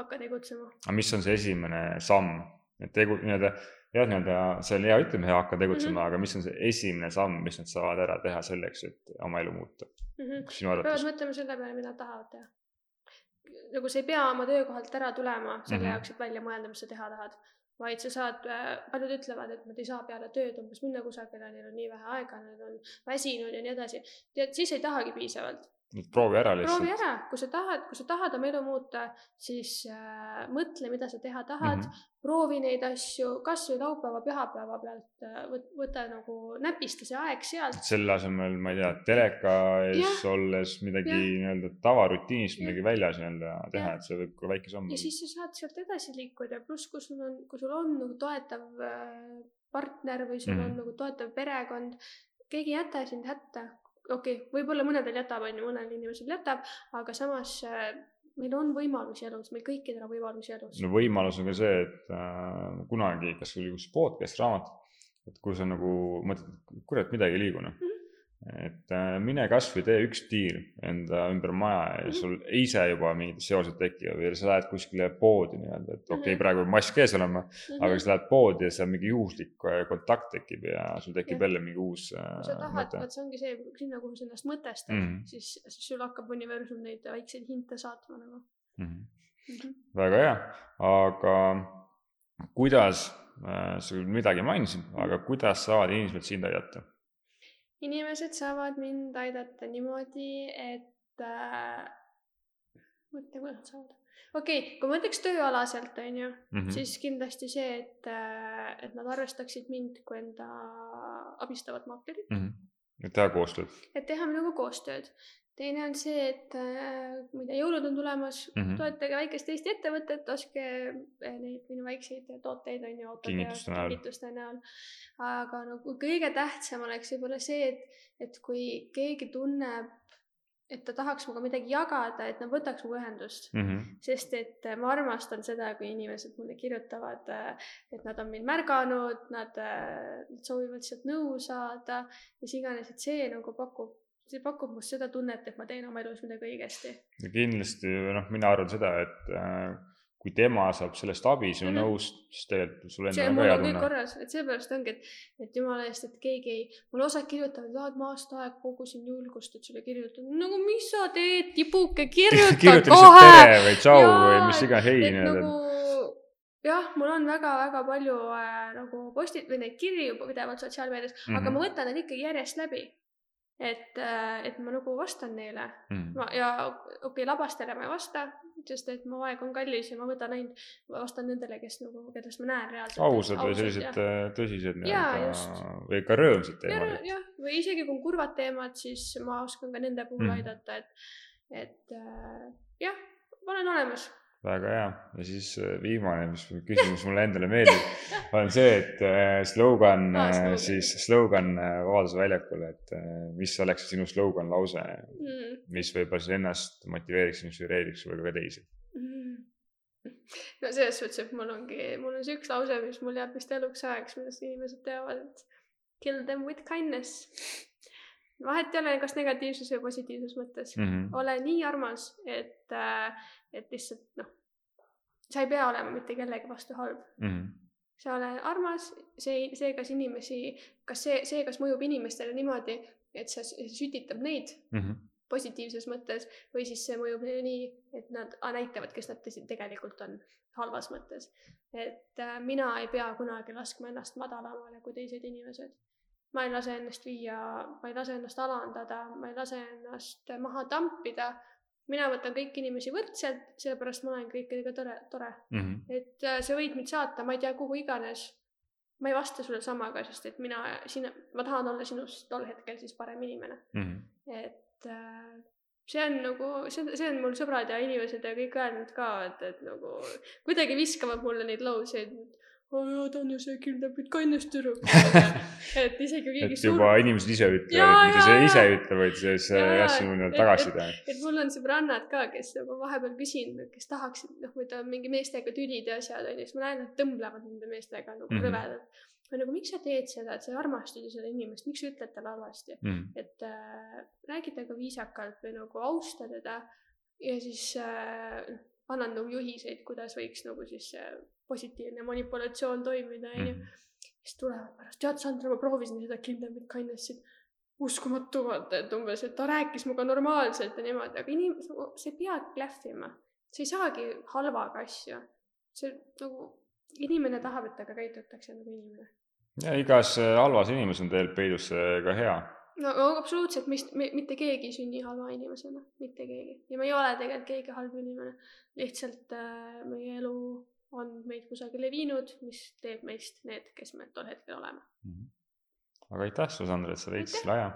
hakka tegutsema. aga mis on see esimene samm, et tegu, nii-öelda jah, nii-öelda see on hea ütlemine, hakka tegutsema mm, -hmm. aga mis on see esimene samm, mis nad saavad ära teha selleks, et oma elu muuta mm? -hmm. peavad mõtlema selle peale, mida tahavad teha nagu sa ei pea oma töökohalt ära tulema selle mm -hmm. jaoks, et välja mõelda, mis sa teha tahad. Vaid sa saad, äh, paljud ütlevad, et nad ei saa peale tööd umbes minna kusagile, neil on nii vähe aega, nad on väsinud ja nii edasi. tead, siis ei tahagi piisavalt et proovi ära lihtsalt. proovi ära, kui sa tahad, kui sa tahad oma elu muuta, siis äh, mõtle, mida sa teha tahad. Mm, -hmm. proovi neid asju, kasvõi laupäeva, pühapäeva pealt äh, võt, võta nagu, näpista see aeg sealt. selle asemel, ma ei tea, teleka ees olles midagi nii-öelda tavarutiinist midagi väljas nii-öelda teha, et see võib ka väike samm ja siis sa saad sealt edasi liikuda, pluss kui sul on, kui sul on nagu toetav äh, partner või sul mm -hmm. on nagu toetav perekond, keegi ei jäta sind hätta, okei okay,, võib-olla mõnedel jätab, on ju, mõnel inimesel jätab, aga samas äh, meil on võimalusi elus, meil kõikidel on võimalusi elus. no võimalus on ka see, et äh, kunagi, kas oli üks podcast, raamat, et kui sa nagu mõtled, kurat, midagi ei liigu noh mm -hmm et äh, mine kasvõi tee üks tiir enda ümber maja ja mhm. sul ise juba mingid seosed tekivad või sa lähed kuskile poodi nii-öelda, et okei okay,, mhm. praegu peab mask ees olema mm, -hmm. aga kui sa lähed poodi ja seal mingi juhuslik äh, kontakt tekib ja sul tekib jälle mingi uus. kui sa äh, tahad, vot see ongi see, sinna, kuhu sa ennast mõtestad mm, -hmm. siis, siis sul hakkab universum neid väikseid hinte saatma nagu mm. -hmm. Mm -hmm. väga hea, aga kuidas äh,, sa küll midagi mainisid, aga kuidas saavad inimesed sind aidata? Inimesed saavad mind aidata niimoodi, et äh, mõtle, kuidas nad saavad. okei okay,, kui ma ütleks tööalaselt, on ju mm, -hmm. siis kindlasti see, et, äh, et nad arvestaksid mind kui enda abistavat maaklerit mm. -hmm. et teha koostööd. et teha minuga koostööd teine on see, et äh, ma ei tea, jõulud on tulemas mm, -hmm. toetage väikest Eesti ettevõtet, ostke äh, neid minu väikseid tooteid on ju. kingituste näol. kingituste näol. aga nagu kõige tähtsam oleks võib-olla see, et, et kui keegi tunneb, et ta tahaks minuga midagi jagada, et nad võtaks minuga ühendust mm. -hmm. sest et ma armastan seda, kui inimesed mulle kirjutavad, et nad on mind märganud, nad, nad soovivad sealt nõu saada, mis iganes, et see nagu pakub see pakub must seda tunnet, et ma teen oma elus midagi õigesti. kindlasti, noh, mina arvan seda, et äh, kui tema saab sellest abi sinu mm -hmm. nõust, siis tegelikult sul endal on ka hea tunne. korras, et seepärast ongi, et, et jumala eest, et keegi ei, mulle osad kirjutavad, et ma aasta aega kogusin julgust, et sulle kirjutada. nagu mis sa teed, tibuke, (laughs) kirjuta kirjuta kohe. tere või tšau või mis iganes, hei nii-öelda nagu jah, mul on väga-väga palju äh, nagu postid või neid kirju pidevalt sotsiaalmeedias mm, -hmm. aga mhm. ma võtan need ikkagi järjest läbi et, äh, et ma nagu vastan neile mm. ma, ja okei okay,, labastele ma ei vasta, sest et mu aeg on kallis ja ma võtan ainult, vastan nendele, kes nagu, kedest ma näen reaalselt. ausad või sellised ja. Äh, tõsised nii-öelda või ka rõõmsad teemad. jah, või isegi kui on kurvad teemad, siis ma oskan ka nende puhul mm. aidata, et, et äh, jah, ma olen olemas väga hea ja siis äh, viimane, mis küsimus mulle endale meeldib, (laughs) on see, et äh, slogan ah,, siis slogan Vabaduse väljakul, et mis oleks sinu slogan lause mm., mis võib-olla siis ennast motiveeriks, inspireeriks võib-olla ka teisi mm.? no selles suhtes, et mul ongi, mul on see üks lause, mis mul jääb vist eluks ajaks, millest inimesed teavad, et kill them with kindness vahet ei ole, kas negatiivses või positiivses mõttes mm. -hmm. ole nii armas, et, et lihtsalt noh, sa ei pea olema mitte kellegi vastu halb mm. -hmm. sa ole armas, see, see, kas inimesi, kas see, see, kas mõjub inimestele niimoodi, et see sütitab neid mm -hmm. positiivses mõttes või siis see mõjub neile nii, et nad näitavad, kes nad tõsi, tegelikult on halvas mõttes. et äh, mina ei pea kunagi laskma ennast madalamale kui teised inimesed ma ei lase ennast viia, ma ei lase ennast alandada, ma ei lase ennast maha tampida mina võtan kõiki inimesi võrdselt, sellepärast ma olen kõikidega tore, tore mm. -hmm. et äh, sa võid mind saata, ma ei tea, kuhu iganes. ma ei vasta sulle samaga, sest et mina, sina, ma tahan olla sinust tol hetkel siis parem inimene mm. -hmm. et äh, see on nagu, see, see on mul sõbrad ja inimesed ja kõik öelnud ka, et, et nagu kuidagi viskavad mulle neid lauseid ta on ju see Kildapilt kainas tüdruk et isegi kui keegi et juba surm... inimesed ise ütlevad, mitte sa ise ei ütle, vaid siis jah, sinu nii-öelda tagasiside. et mul on sõbrannad ka, kes nagu vahepeal küsinud, kes tahaksid, noh, kui ta on mingi meestega tülid ja asjad onju, siis ma näen, et tõmblevad nende meestega nagu mm -hmm. rõvedalt. ma nagu, miks sa teed seda, et sa ei armasta ju seda inimest, miks sa ütled talle halvasti mm, -hmm. et äh, räägi temaga viisakalt või nagu austa teda ja siis äh, annan nagu juhiseid, kuidas võiks nagu siis see positiivne manipulatsioon toimida, onju. Mhm. siis tulevad pärast, tead, Sandra, ma proovisin seda Kindlemit Kindnessit. uskumatu, vaata, et umbes, et ta rääkis minuga normaalselt ja niimoodi, aga inim-, see peab klähvima. sa ei saagi halvaga asju. see nagu, inimene tahab, et temaga käitutakse nagu inimene. ja igas äh, halvas inimeses on tegelikult peidus ka hea no absoluutselt, mis, mitte keegi ei sünni halva inimesena, mitte keegi ja me ei ole tegelikult keegi halb inimene. lihtsalt äh, meie elu on meid kusagile viinud, mis teeb meist need, kes me tol hetkel oleme mm. -hmm. aga aitäh Sandra, et sa leidsid selle aja